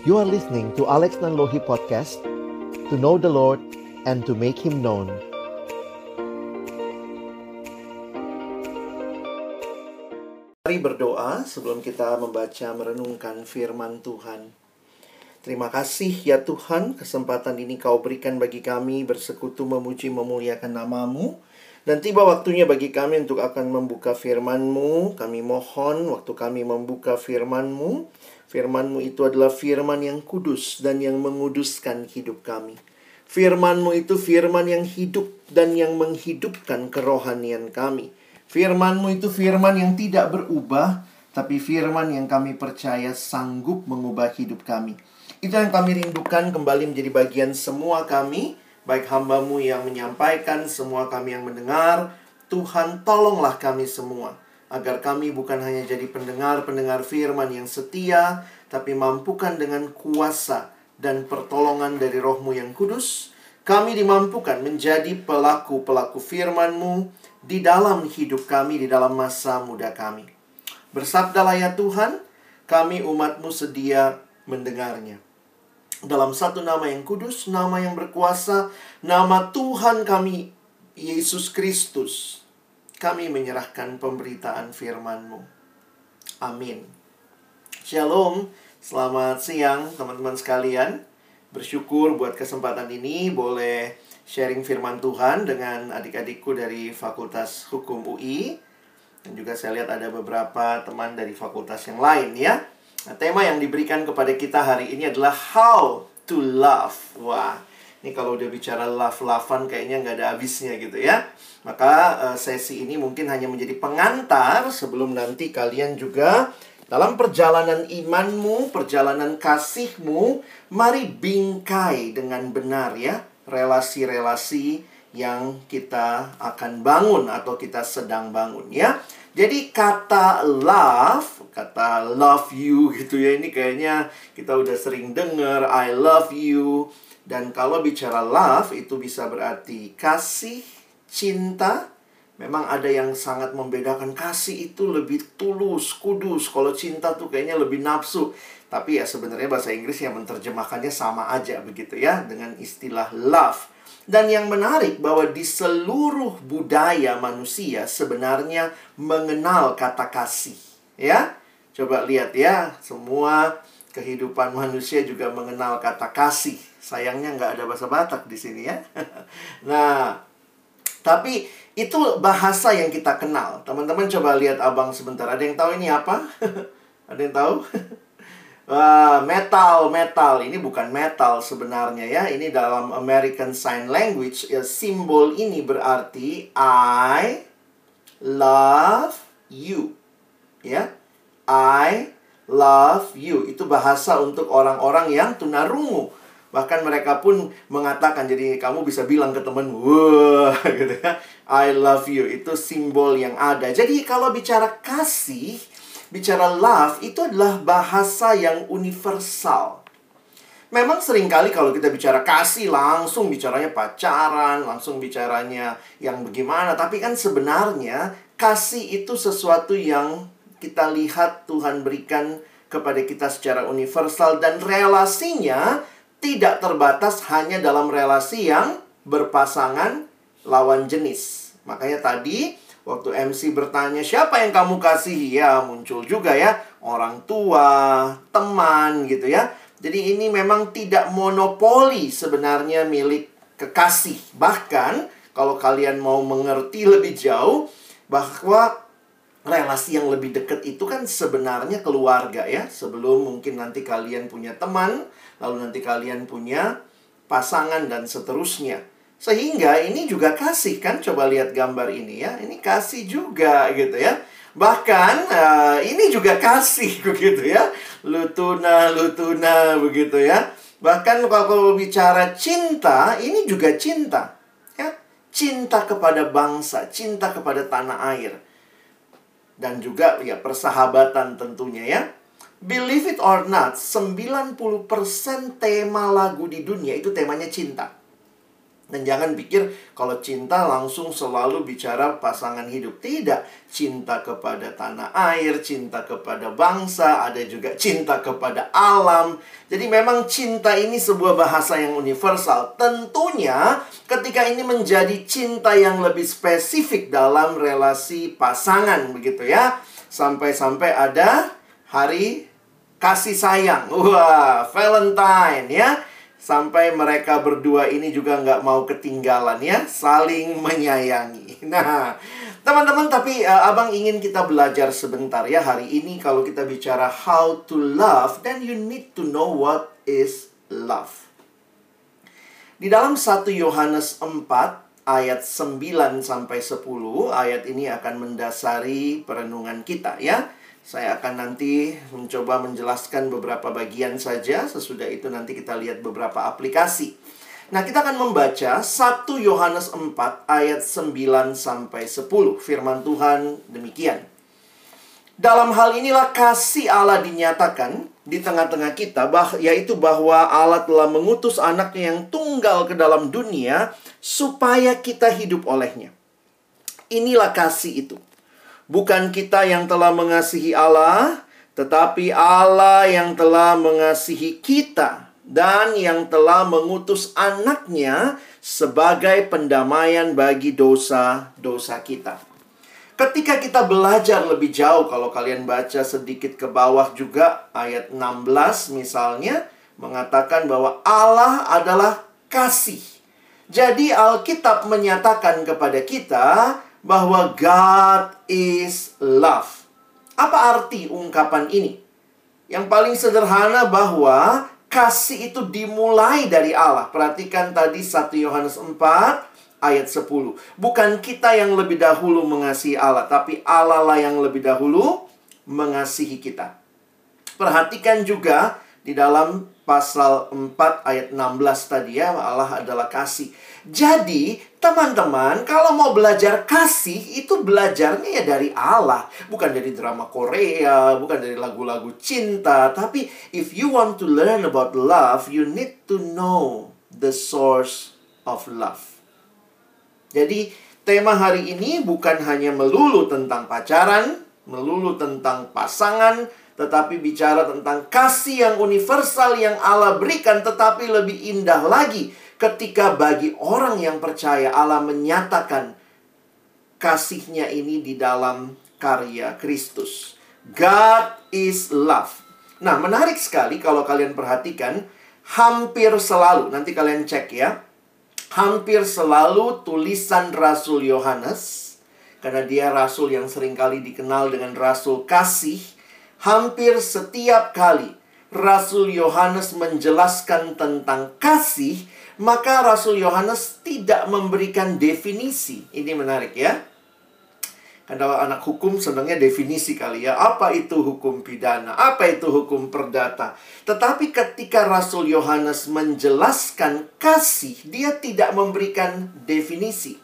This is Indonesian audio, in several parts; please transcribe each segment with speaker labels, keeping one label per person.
Speaker 1: You are listening to Alex Nanlohi Podcast To know the Lord and to make Him known. Mari berdoa sebelum kita membaca merenungkan firman Tuhan. Terima kasih ya Tuhan kesempatan ini kau berikan bagi kami bersekutu memuji memuliakan namamu. Dan tiba waktunya bagi kami untuk akan membuka firman-Mu. Kami mohon waktu kami membuka firman-Mu, Firmanmu itu adalah firman yang kudus dan yang menguduskan hidup kami. Firmanmu itu firman yang hidup dan yang menghidupkan kerohanian kami. Firmanmu itu firman yang tidak berubah, tapi firman yang kami percaya sanggup mengubah hidup kami. Itu yang kami rindukan kembali menjadi bagian semua kami, baik hambamu yang menyampaikan, semua kami yang mendengar. Tuhan tolonglah kami semua agar kami bukan hanya jadi pendengar-pendengar firman yang setia, tapi mampukan dengan kuasa dan pertolongan dari rohmu yang kudus, kami dimampukan menjadi pelaku-pelaku firman-Mu di dalam hidup kami, di dalam masa muda kami. Bersabdalah ya Tuhan, kami umat-Mu sedia mendengarnya. Dalam satu nama yang kudus, nama yang berkuasa, nama Tuhan kami, Yesus Kristus, kami menyerahkan pemberitaan firman-Mu. Amin. Shalom, selamat siang teman-teman sekalian. Bersyukur buat kesempatan ini boleh sharing firman Tuhan dengan adik-adikku dari Fakultas Hukum UI. Dan juga saya lihat ada beberapa teman dari fakultas yang lain ya. Nah, tema yang diberikan kepada kita hari ini adalah How to Love. Wah, ini kalau udah bicara love-lovean kayaknya nggak ada habisnya gitu ya. Maka uh, sesi ini mungkin hanya menjadi pengantar sebelum nanti kalian juga dalam perjalanan imanmu, perjalanan kasihmu, mari bingkai dengan benar ya relasi-relasi yang kita akan bangun atau kita sedang bangun ya. Jadi kata love, kata love you gitu ya ini kayaknya kita udah sering dengar I love you dan kalau bicara love itu bisa berarti kasih, cinta. Memang ada yang sangat membedakan kasih itu lebih tulus, kudus. Kalau cinta tuh kayaknya lebih nafsu. Tapi ya sebenarnya bahasa Inggris yang menerjemahkannya sama aja begitu ya dengan istilah love. Dan yang menarik bahwa di seluruh budaya manusia sebenarnya mengenal kata kasih, ya. Coba lihat ya, semua kehidupan manusia juga mengenal kata kasih. Sayangnya nggak ada bahasa Batak di sini ya. nah, tapi itu bahasa yang kita kenal. Teman-teman coba lihat abang sebentar. Ada yang tahu ini apa? ada yang tahu? Wah, metal, metal. Ini bukan metal sebenarnya ya. Ini dalam American Sign Language. Ya, simbol ini berarti I love you. Ya. I love you. Itu bahasa untuk orang-orang yang tunarungu. Bahkan mereka pun mengatakan, jadi kamu bisa bilang ke temen, wah gitu ya, I love you, itu simbol yang ada. Jadi kalau bicara kasih, bicara love, itu adalah bahasa yang universal. Memang sering kali kalau kita bicara kasih, langsung bicaranya pacaran, langsung bicaranya yang bagaimana. Tapi kan sebenarnya kasih itu sesuatu yang kita lihat Tuhan berikan kepada kita secara universal dan relasinya tidak terbatas hanya dalam relasi yang berpasangan lawan jenis. Makanya tadi waktu MC bertanya siapa yang kamu kasihi ya muncul juga ya orang tua, teman gitu ya. Jadi ini memang tidak monopoli sebenarnya milik kekasih. Bahkan kalau kalian mau mengerti lebih jauh bahwa relasi yang lebih dekat itu kan sebenarnya keluarga ya. Sebelum mungkin nanti kalian punya teman, lalu nanti kalian punya pasangan dan seterusnya. Sehingga ini juga kasih kan, coba lihat gambar ini ya. Ini kasih juga gitu ya. Bahkan uh, ini juga kasih begitu ya. Lutuna, lutuna begitu ya. Bahkan kalau bicara cinta, ini juga cinta. Ya. Cinta kepada bangsa, cinta kepada tanah air. Dan juga ya persahabatan tentunya ya. Believe it or not, 90% tema lagu di dunia itu temanya cinta. Dan jangan pikir kalau cinta langsung selalu bicara pasangan hidup. Tidak. Cinta kepada tanah air, cinta kepada bangsa, ada juga cinta kepada alam. Jadi memang cinta ini sebuah bahasa yang universal. Tentunya ketika ini menjadi cinta yang lebih spesifik dalam relasi pasangan begitu ya. Sampai-sampai ada hari kasih sayang. Wah, Valentine ya Sampai mereka berdua ini juga nggak mau ketinggalan ya, saling menyayangi. Nah, teman-teman, tapi uh, abang ingin kita belajar sebentar ya hari ini kalau kita bicara how to love, then you need to know what is love. Di dalam 1 Yohanes 4 ayat 9 sampai 10, ayat ini akan mendasari perenungan kita ya. Saya akan nanti mencoba menjelaskan beberapa bagian saja. Sesudah itu nanti kita lihat beberapa aplikasi. Nah, kita akan membaca 1 Yohanes 4 ayat 9 sampai 10. Firman Tuhan demikian. Dalam hal inilah kasih Allah dinyatakan di tengah-tengah kita, bah yaitu bahwa Allah telah mengutus anaknya yang tunggal ke dalam dunia supaya kita hidup olehnya. Inilah kasih itu Bukan kita yang telah mengasihi Allah, tetapi Allah yang telah mengasihi kita dan yang telah mengutus anaknya sebagai pendamaian bagi dosa-dosa kita. Ketika kita belajar lebih jauh, kalau kalian baca sedikit ke bawah juga, ayat 16 misalnya, mengatakan bahwa Allah adalah kasih. Jadi Alkitab menyatakan kepada kita bahwa God is love. Apa arti ungkapan ini? Yang paling sederhana bahwa kasih itu dimulai dari Allah. Perhatikan tadi 1 Yohanes 4 ayat 10. Bukan kita yang lebih dahulu mengasihi Allah, tapi Allah lah yang lebih dahulu mengasihi kita. Perhatikan juga di dalam pasal 4 ayat 16 tadi ya, Allah adalah kasih. Jadi, teman-teman, kalau mau belajar kasih, itu belajarnya ya dari Allah. Bukan dari drama Korea, bukan dari lagu-lagu cinta. Tapi, if you want to learn about love, you need to know the source of love. Jadi, tema hari ini bukan hanya melulu tentang pacaran, melulu tentang pasangan, tetapi bicara tentang kasih yang universal yang Allah berikan, tetapi lebih indah lagi ketika bagi orang yang percaya Allah menyatakan kasihnya ini di dalam karya Kristus. God is love. Nah, menarik sekali kalau kalian perhatikan, hampir selalu, nanti kalian cek ya, hampir selalu tulisan Rasul Yohanes, karena dia rasul yang sering kali dikenal dengan rasul kasih, hampir setiap kali Rasul Yohanes menjelaskan tentang kasih, maka Rasul Yohanes tidak memberikan definisi. Ini menarik ya. Karena anak hukum senangnya definisi kali ya. Apa itu hukum pidana? Apa itu hukum perdata? Tetapi ketika Rasul Yohanes menjelaskan kasih, dia tidak memberikan definisi.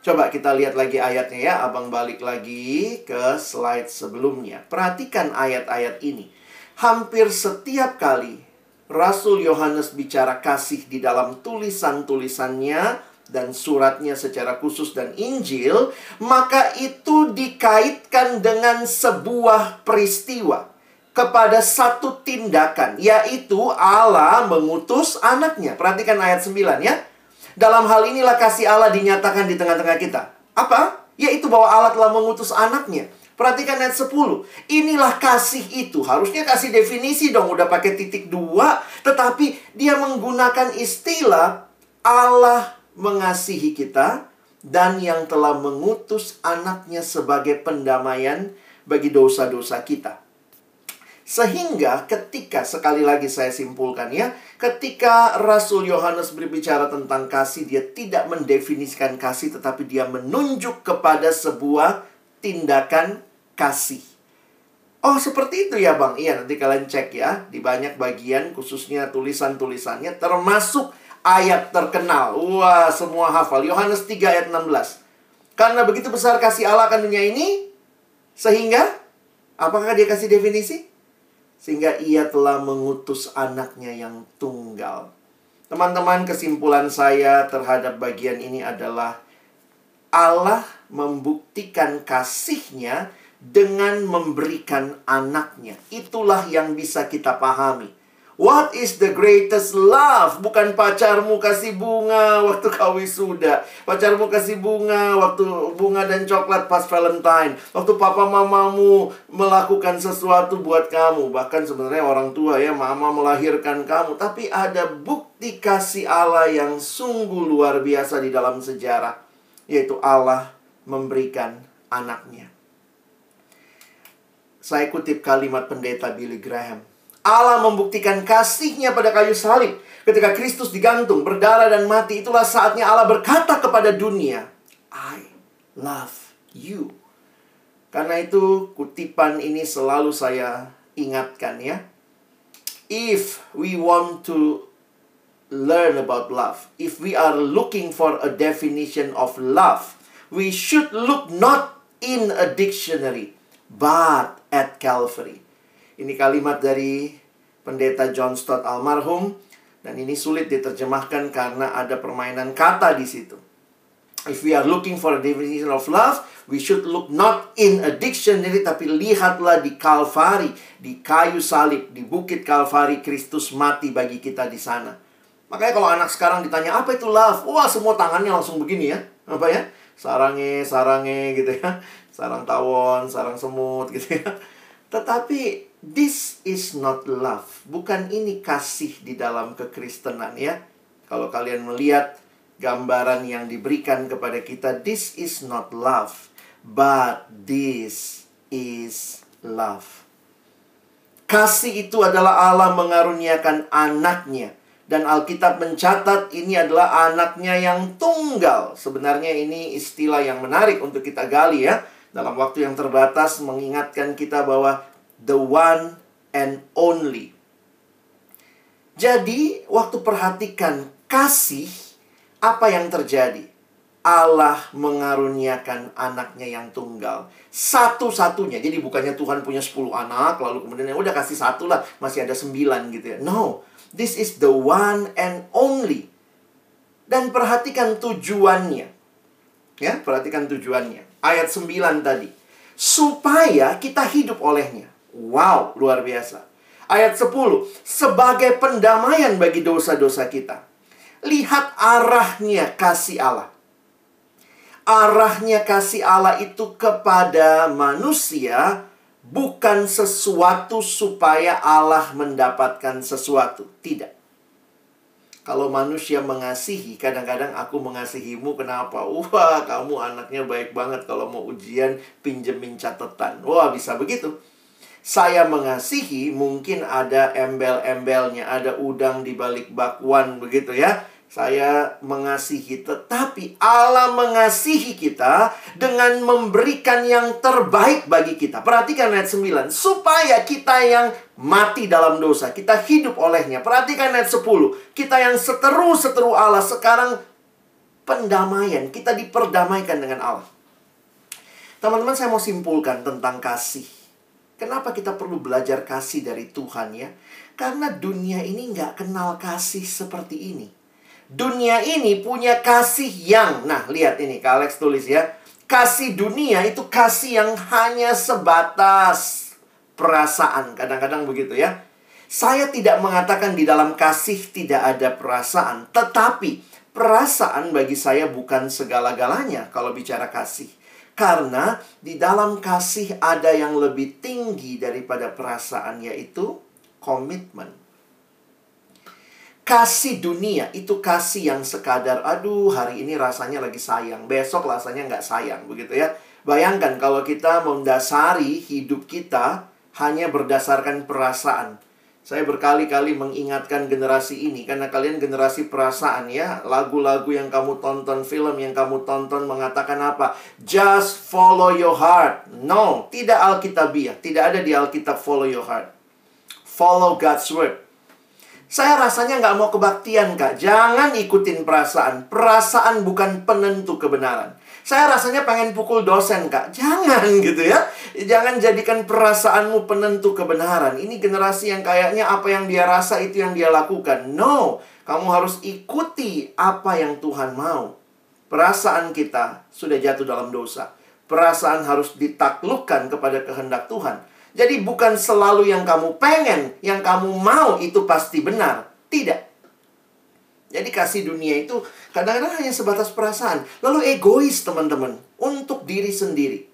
Speaker 1: Coba kita lihat lagi ayatnya ya. Abang balik lagi ke slide sebelumnya. Perhatikan ayat-ayat ini. Hampir setiap kali Rasul Yohanes bicara kasih di dalam tulisan-tulisannya dan suratnya secara khusus dan Injil, maka itu dikaitkan dengan sebuah peristiwa kepada satu tindakan, yaitu Allah mengutus anaknya. Perhatikan ayat 9 ya. Dalam hal inilah kasih Allah dinyatakan di tengah-tengah kita. Apa? Yaitu bahwa Allah telah mengutus anaknya. Perhatikan ayat 10. Inilah kasih itu. Harusnya kasih definisi dong. Udah pakai titik dua. Tetapi dia menggunakan istilah Allah mengasihi kita. Dan yang telah mengutus anaknya sebagai pendamaian bagi dosa-dosa kita. Sehingga ketika, sekali lagi saya simpulkan ya. Ketika Rasul Yohanes berbicara tentang kasih. Dia tidak mendefinisikan kasih. Tetapi dia menunjuk kepada sebuah tindakan kasih. Oh, seperti itu ya, Bang. Iya, nanti kalian cek ya. Di banyak bagian, khususnya tulisan-tulisannya, termasuk ayat terkenal. Wah, semua hafal. Yohanes 3 ayat 16. Karena begitu besar kasih Allah akan dunia ini, sehingga, apakah dia kasih definisi? Sehingga ia telah mengutus anaknya yang tunggal. Teman-teman, kesimpulan saya terhadap bagian ini adalah Allah membuktikan kasihnya dengan memberikan anaknya. Itulah yang bisa kita pahami. What is the greatest love? Bukan pacarmu kasih bunga waktu kau wisuda. Pacarmu kasih bunga waktu bunga dan coklat pas Valentine. Waktu papa mamamu melakukan sesuatu buat kamu. Bahkan sebenarnya orang tua ya, mama melahirkan kamu. Tapi ada bukti kasih Allah yang sungguh luar biasa di dalam sejarah. Yaitu Allah memberikan anaknya. Saya kutip kalimat pendeta Billy Graham. Allah membuktikan kasihnya pada kayu salib. Ketika Kristus digantung, berdarah dan mati, itulah saatnya Allah berkata kepada dunia, I love you. Karena itu kutipan ini selalu saya ingatkan ya. If we want to learn about love, if we are looking for a definition of love, we should look not in a dictionary, but at Calvary. Ini kalimat dari pendeta John Stott almarhum dan ini sulit diterjemahkan karena ada permainan kata di situ. If we are looking for a definition of love, we should look not in a dictionary tapi lihatlah di Kalvari, di kayu salib, di bukit Kalvari Kristus mati bagi kita di sana. Makanya kalau anak sekarang ditanya apa itu love, wah semua tangannya langsung begini ya. Apa ya? Sarange, sarange gitu ya. Sarang tawon, sarang semut gitu ya. Tetapi this is not love. Bukan ini kasih di dalam kekristenan ya. Kalau kalian melihat gambaran yang diberikan kepada kita, this is not love, but this is love. Kasih itu adalah Allah mengaruniakan anaknya. Dan Alkitab mencatat ini adalah anaknya yang tunggal. Sebenarnya ini istilah yang menarik untuk kita gali ya. Dalam waktu yang terbatas mengingatkan kita bahwa the one and only. Jadi, waktu perhatikan kasih, apa yang terjadi? Allah mengaruniakan anaknya yang tunggal. Satu-satunya. Jadi bukannya Tuhan punya 10 anak, lalu kemudian ya udah kasih satu lah, masih ada sembilan gitu ya. No, this is the one and only. Dan perhatikan tujuannya. Ya, perhatikan tujuannya. Ayat 9 tadi. Supaya kita hidup olehnya. Wow, luar biasa. Ayat 10, sebagai pendamaian bagi dosa-dosa kita. Lihat arahnya kasih Allah. Arahnya kasih Allah itu kepada manusia bukan sesuatu supaya Allah mendapatkan sesuatu. Tidak. Kalau manusia mengasihi, kadang-kadang aku mengasihimu kenapa? Wah, kamu anaknya baik banget kalau mau ujian pinjemin catatan. Wah, bisa begitu saya mengasihi mungkin ada embel-embelnya, ada udang di balik bakwan begitu ya. Saya mengasihi, tetapi Allah mengasihi kita dengan memberikan yang terbaik bagi kita. Perhatikan ayat 9. Supaya kita yang mati dalam dosa, kita hidup olehnya. Perhatikan ayat 10. Kita yang seteru-seteru Allah sekarang pendamaian. Kita diperdamaikan dengan Allah. Teman-teman saya mau simpulkan tentang kasih. Kenapa kita perlu belajar kasih dari Tuhan ya? Karena dunia ini nggak kenal kasih seperti ini. Dunia ini punya kasih yang, nah lihat ini Kak Alex tulis ya. Kasih dunia itu kasih yang hanya sebatas perasaan. Kadang-kadang begitu ya. Saya tidak mengatakan di dalam kasih tidak ada perasaan. Tetapi perasaan bagi saya bukan segala-galanya kalau bicara kasih. Karena di dalam kasih ada yang lebih tinggi daripada perasaan yaitu komitmen. Kasih dunia itu kasih yang sekadar, aduh hari ini rasanya lagi sayang, besok rasanya nggak sayang, begitu ya. Bayangkan kalau kita mendasari hidup kita hanya berdasarkan perasaan. Saya berkali-kali mengingatkan generasi ini karena kalian generasi perasaan ya. Lagu-lagu yang kamu tonton, film yang kamu tonton mengatakan apa? Just follow your heart. No, tidak Alkitabiah. Tidak ada di Alkitab follow your heart. Follow God's word. Saya rasanya nggak mau kebaktian, Kak. Jangan ikutin perasaan. Perasaan bukan penentu kebenaran. Saya rasanya pengen pukul dosen, Kak. Jangan gitu ya. Jangan jadikan perasaanmu penentu kebenaran. Ini generasi yang kayaknya apa yang dia rasa itu yang dia lakukan. No. Kamu harus ikuti apa yang Tuhan mau. Perasaan kita sudah jatuh dalam dosa. Perasaan harus ditaklukkan kepada kehendak Tuhan. Jadi bukan selalu yang kamu pengen, yang kamu mau itu pasti benar. Tidak. Jadi kasih dunia itu kadang-kadang hanya sebatas perasaan. Lalu egois teman-teman. Untuk diri sendiri.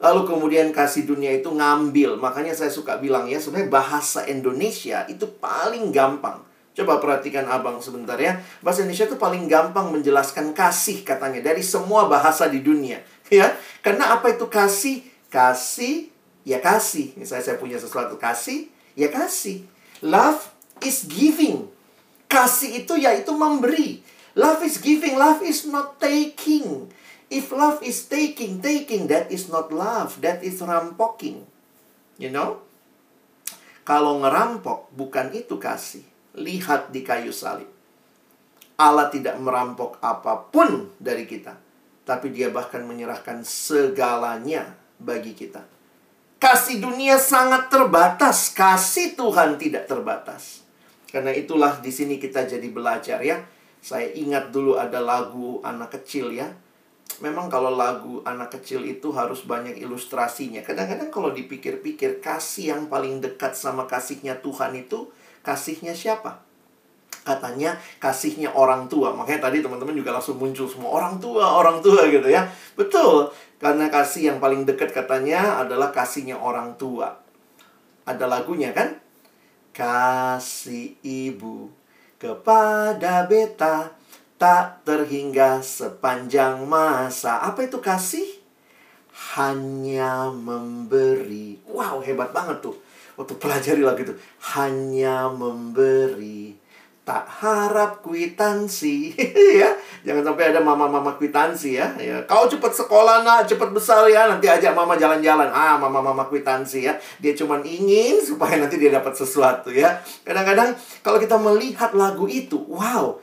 Speaker 1: Lalu kemudian kasih dunia itu ngambil. Makanya saya suka bilang ya, sebenarnya bahasa Indonesia itu paling gampang. Coba perhatikan abang sebentar ya. Bahasa Indonesia itu paling gampang menjelaskan kasih katanya. Dari semua bahasa di dunia. ya Karena apa itu kasih? Kasih, ya kasih. Misalnya saya punya sesuatu kasih, ya kasih. Love is giving. Kasih itu yaitu memberi. Love is giving, love is not taking. If love is taking, taking, that is not love. That is rampoking. You know? Kalau ngerampok, bukan itu kasih. Lihat di kayu salib. Allah tidak merampok apa pun dari kita. Tapi dia bahkan menyerahkan segalanya bagi kita. Kasih dunia sangat terbatas. Kasih Tuhan tidak terbatas. Karena itulah di sini kita jadi belajar ya. Saya ingat dulu ada lagu anak kecil ya memang kalau lagu anak kecil itu harus banyak ilustrasinya. Kadang-kadang kalau dipikir-pikir kasih yang paling dekat sama kasihnya Tuhan itu kasihnya siapa? Katanya kasihnya orang tua. Makanya tadi teman-teman juga langsung muncul semua orang tua, orang tua gitu ya. Betul. Karena kasih yang paling dekat katanya adalah kasihnya orang tua. Ada lagunya kan? Kasih ibu kepada beta tak terhingga sepanjang masa. Apa itu kasih? Hanya memberi. Wow, hebat banget tuh. Waktu pelajari lagi tuh. Hanya memberi. Tak harap kwitansi ya. Jangan sampai ada mama-mama kwitansi ya. ya. Kau cepat sekolah nak, cepat besar ya. Nanti ajak mama jalan-jalan. Ah, mama-mama kwitansi ya. Dia cuma ingin supaya nanti dia dapat sesuatu ya. Kadang-kadang kalau kita melihat lagu itu, wow,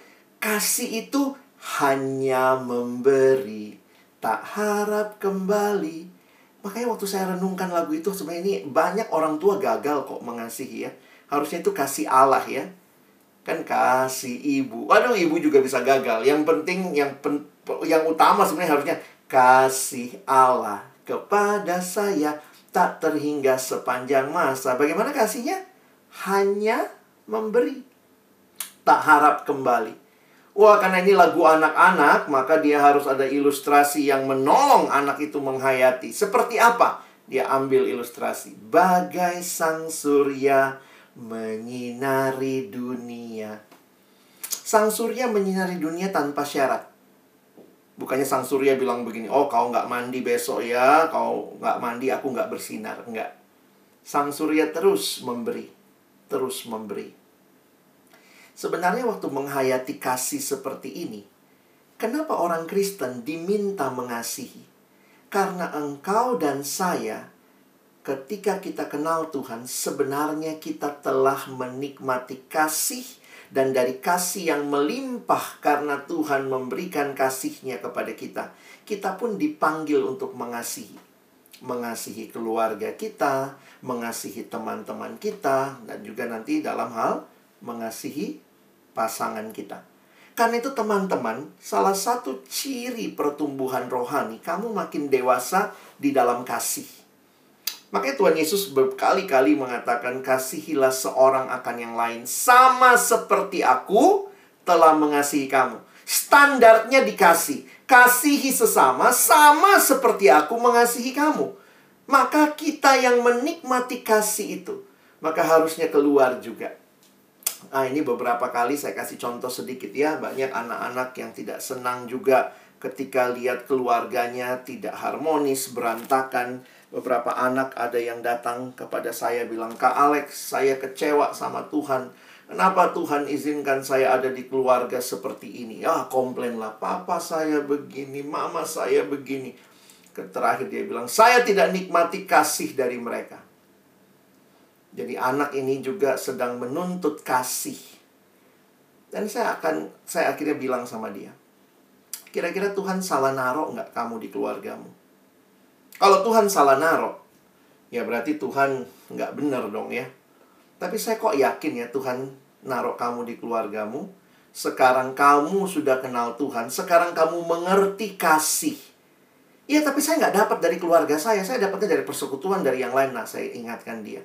Speaker 1: Kasih itu hanya memberi, tak harap kembali. Makanya waktu saya renungkan lagu itu sebenarnya ini banyak orang tua gagal kok mengasihi ya. Harusnya itu kasih Allah ya. Kan kasih ibu. Waduh, ibu juga bisa gagal. Yang penting yang pen, yang utama sebenarnya harusnya kasih Allah kepada saya tak terhingga sepanjang masa. Bagaimana kasihnya? Hanya memberi. Tak harap kembali. Wah, karena ini lagu anak-anak, maka dia harus ada ilustrasi yang menolong anak itu menghayati. Seperti apa? Dia ambil ilustrasi. Bagai sang surya menyinari dunia. Sang surya menyinari dunia tanpa syarat. Bukannya sang surya bilang begini, oh kau nggak mandi besok ya, kau nggak mandi, aku nggak bersinar. Enggak. Sang surya terus memberi. Terus memberi Sebenarnya waktu menghayati kasih seperti ini, kenapa orang Kristen diminta mengasihi? Karena engkau dan saya, ketika kita kenal Tuhan, sebenarnya kita telah menikmati kasih dan dari kasih yang melimpah karena Tuhan memberikan kasihnya kepada kita, kita pun dipanggil untuk mengasihi. Mengasihi keluarga kita, mengasihi teman-teman kita, dan juga nanti dalam hal mengasihi pasangan kita. Karena itu teman-teman, salah satu ciri pertumbuhan rohani, kamu makin dewasa di dalam kasih. Makanya Tuhan Yesus berkali-kali mengatakan, kasihilah seorang akan yang lain. Sama seperti aku telah mengasihi kamu. Standarnya dikasih. Kasihi sesama sama seperti aku mengasihi kamu. Maka kita yang menikmati kasih itu, maka harusnya keluar juga Nah, ini beberapa kali saya kasih contoh sedikit ya. Banyak anak-anak yang tidak senang juga ketika lihat keluarganya tidak harmonis, berantakan. Beberapa anak ada yang datang kepada saya bilang, "Kak Alex, saya kecewa sama Tuhan. Kenapa Tuhan izinkan saya ada di keluarga seperti ini?" Ah, komplain lah, "Papa saya begini, mama saya begini." Terakhir dia bilang, "Saya tidak nikmati kasih dari mereka." Jadi anak ini juga sedang menuntut kasih. Dan saya akan, saya akhirnya bilang sama dia, kira-kira Tuhan salah narok nggak kamu di keluargamu? Kalau Tuhan salah narok, ya berarti Tuhan nggak benar dong ya. Tapi saya kok yakin ya Tuhan narok kamu di keluargamu. Sekarang kamu sudah kenal Tuhan. Sekarang kamu mengerti kasih. Iya, tapi saya nggak dapat dari keluarga saya. Saya dapatnya dari persekutuan dari yang lain. Nah, saya ingatkan dia.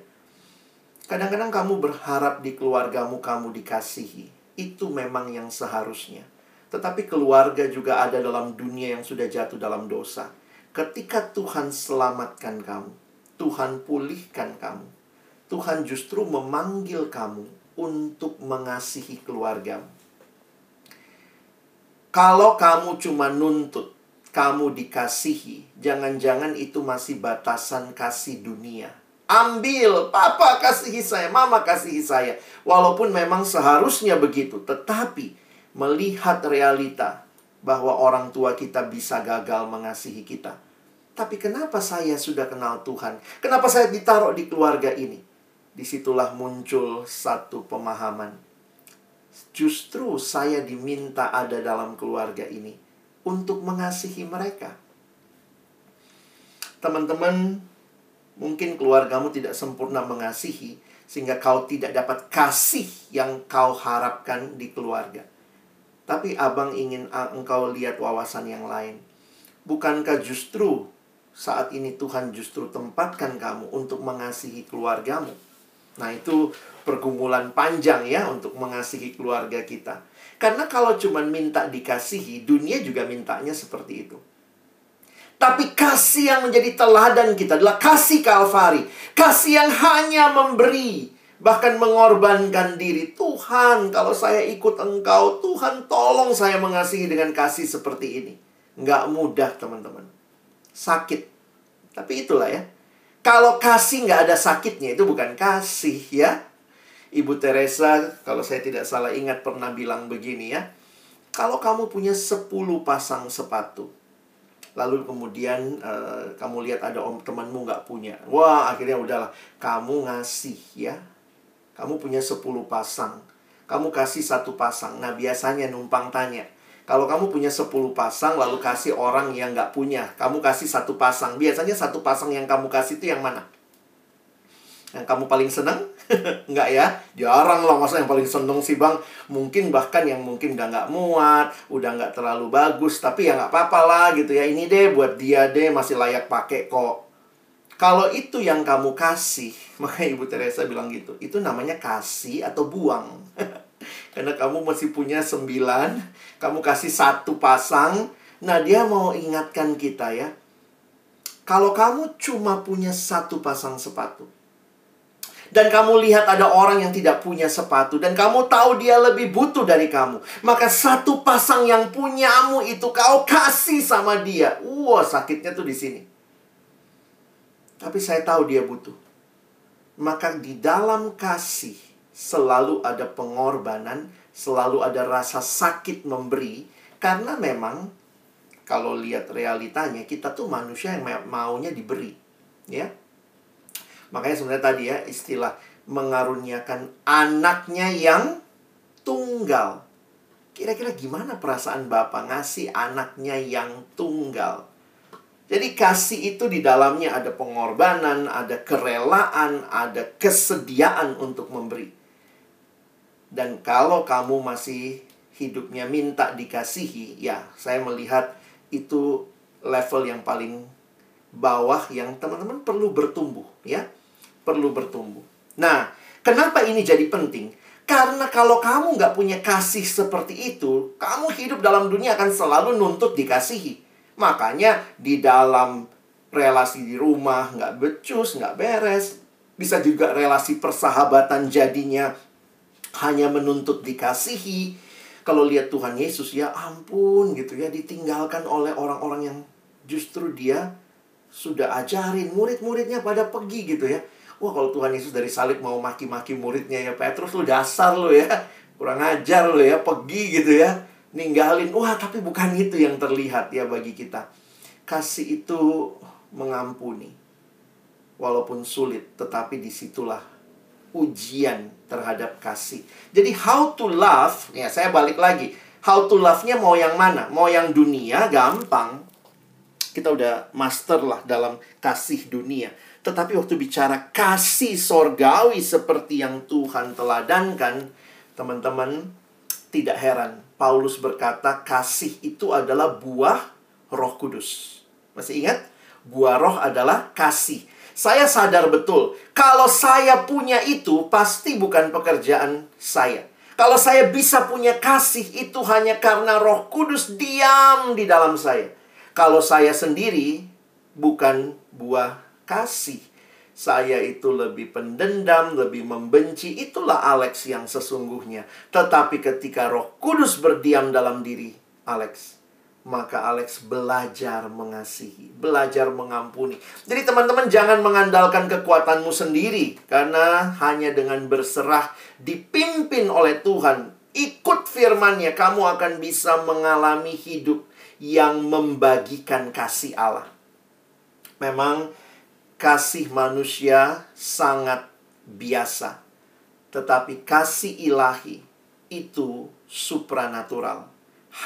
Speaker 1: Kadang-kadang kamu berharap di keluargamu kamu dikasihi. Itu memang yang seharusnya. Tetapi keluarga juga ada dalam dunia yang sudah jatuh dalam dosa. Ketika Tuhan selamatkan kamu, Tuhan pulihkan kamu, Tuhan justru memanggil kamu untuk mengasihi keluargamu. Kalau kamu cuma nuntut, kamu dikasihi, jangan-jangan itu masih batasan kasih dunia. Ambil, papa kasihi saya, mama kasihi saya. Walaupun memang seharusnya begitu, tetapi melihat realita bahwa orang tua kita bisa gagal mengasihi kita. Tapi kenapa saya sudah kenal Tuhan? Kenapa saya ditaruh di keluarga ini? di situlah muncul satu pemahaman. Justru saya diminta ada dalam keluarga ini untuk mengasihi mereka. Teman-teman, mungkin keluargamu tidak sempurna mengasihi, sehingga kau tidak dapat kasih yang kau harapkan di keluarga. Tapi abang ingin engkau lihat wawasan yang lain. Bukankah justru saat ini Tuhan justru tempatkan kamu untuk mengasihi keluargamu? Nah, itu pergumulan panjang ya untuk mengasihi keluarga kita. Karena kalau cuma minta dikasihi, dunia juga mintanya seperti itu. Tapi kasih yang menjadi teladan kita adalah kasih Kalvari. Kasih yang hanya memberi. Bahkan mengorbankan diri. Tuhan, kalau saya ikut engkau, Tuhan tolong saya mengasihi dengan kasih seperti ini. Nggak mudah, teman-teman. Sakit. Tapi itulah ya. Kalau kasih nggak ada sakitnya itu bukan kasih ya. Ibu Teresa kalau saya tidak salah ingat pernah bilang begini ya. Kalau kamu punya 10 pasang sepatu. Lalu kemudian uh, kamu lihat ada om temanmu nggak punya. Wah akhirnya udahlah. Kamu ngasih ya. Kamu punya 10 pasang. Kamu kasih satu pasang. Nah biasanya numpang tanya kalau kamu punya 10 pasang lalu kasih orang yang nggak punya, kamu kasih satu pasang. Biasanya satu pasang yang kamu kasih itu yang mana? Yang kamu paling senang? nggak ya? Jarang loh masa yang paling seneng sih bang. Mungkin bahkan yang mungkin udah nggak muat, udah nggak terlalu bagus. Tapi ya nggak apa-apa lah gitu ya. Ini deh buat dia deh masih layak pakai kok. Kalau itu yang kamu kasih, makanya Ibu Teresa bilang gitu. Itu namanya kasih atau buang. Karena kamu masih punya sembilan, kamu kasih satu pasang. Nah, dia mau ingatkan kita ya. Kalau kamu cuma punya satu pasang sepatu, dan kamu lihat ada orang yang tidak punya sepatu dan kamu tahu dia lebih butuh dari kamu, maka satu pasang yang punyamu itu kau kasih sama dia. Wah, sakitnya tuh di sini. Tapi saya tahu dia butuh. Maka di dalam kasih selalu ada pengorbanan, selalu ada rasa sakit memberi karena memang kalau lihat realitanya kita tuh manusia yang maunya diberi, ya. Makanya sebenarnya tadi ya istilah mengaruniakan anaknya yang tunggal. Kira-kira gimana perasaan Bapak ngasih anaknya yang tunggal? Jadi kasih itu di dalamnya ada pengorbanan, ada kerelaan, ada kesediaan untuk memberi. Dan kalau kamu masih hidupnya minta dikasihi, ya saya melihat itu level yang paling bawah yang teman-teman perlu bertumbuh, ya. Perlu bertumbuh. Nah, kenapa ini jadi penting? Karena kalau kamu nggak punya kasih seperti itu, kamu hidup dalam dunia akan selalu nuntut dikasihi. Makanya di dalam relasi di rumah nggak becus, nggak beres. Bisa juga relasi persahabatan jadinya hanya menuntut dikasihi. Kalau lihat Tuhan Yesus ya ampun gitu ya ditinggalkan oleh orang-orang yang justru dia sudah ajarin murid-muridnya pada pergi gitu ya. Wah kalau Tuhan Yesus dari salib mau maki-maki muridnya ya Petrus lu dasar lu ya. Kurang ajar lu ya pergi gitu ya. Ninggalin. Wah tapi bukan itu yang terlihat ya bagi kita. Kasih itu mengampuni. Walaupun sulit tetapi di situlah ujian terhadap kasih. Jadi how to love, ya saya balik lagi. How to love-nya mau yang mana? Mau yang dunia gampang. Kita udah master lah dalam kasih dunia. Tetapi waktu bicara kasih sorgawi seperti yang Tuhan teladankan, teman-teman, Tidak heran, Paulus berkata kasih itu adalah buah roh kudus. Masih ingat? Buah roh adalah kasih. Saya sadar betul, kalau saya punya itu pasti bukan pekerjaan saya. Kalau saya bisa punya kasih itu hanya karena roh kudus diam di dalam saya. Kalau saya sendiri bukan buah kasih. Saya itu lebih pendendam, lebih membenci. Itulah Alex yang sesungguhnya. Tetapi ketika Roh Kudus berdiam dalam diri Alex, maka Alex belajar mengasihi, belajar mengampuni. Jadi teman-teman jangan mengandalkan kekuatanmu sendiri karena hanya dengan berserah dipimpin oleh Tuhan, ikut firman-Nya kamu akan bisa mengalami hidup yang membagikan kasih Allah. Memang kasih manusia sangat biasa. Tetapi kasih ilahi itu supranatural.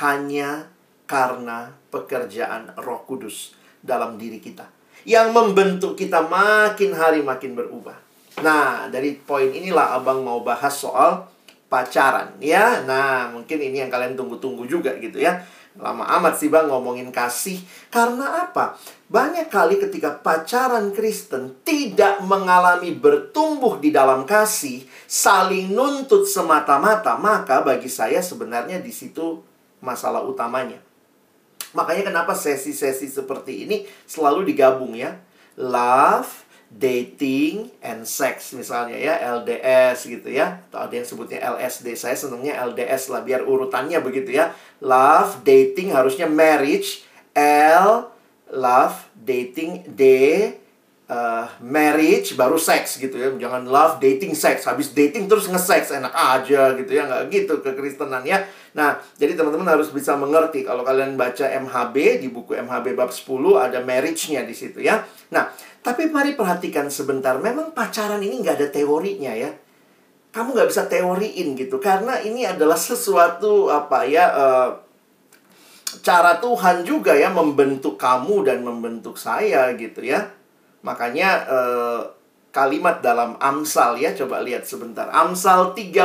Speaker 1: Hanya karena pekerjaan roh kudus dalam diri kita. Yang membentuk kita makin hari makin berubah. Nah, dari poin inilah abang mau bahas soal pacaran ya. Nah, mungkin ini yang kalian tunggu-tunggu juga gitu ya. Lama amat sih bang ngomongin kasih. Karena apa? Banyak kali ketika pacaran Kristen tidak mengalami bertumbuh di dalam kasih, saling nuntut semata-mata, maka bagi saya sebenarnya di situ masalah utamanya. Makanya kenapa sesi-sesi seperti ini selalu digabung ya. Love, dating and sex misalnya ya LDS gitu ya. Atau ada yang sebutnya LSD saya senangnya LDS lah biar urutannya begitu ya. Love dating harusnya marriage. L love dating D uh, marriage baru sex gitu ya. Jangan love dating sex. Habis dating terus nge-sex. Enak aja gitu ya. Nggak gitu kekristenan ya nah jadi teman-teman harus bisa mengerti kalau kalian baca MHB di buku MHB bab 10 ada marriage-nya di situ ya nah tapi mari perhatikan sebentar, memang pacaran ini nggak ada teorinya ya. Kamu nggak bisa teoriin gitu, karena ini adalah sesuatu apa ya, uh, cara Tuhan juga ya membentuk kamu dan membentuk saya gitu ya. Makanya uh, kalimat dalam Amsal ya, coba lihat sebentar. Amsal 30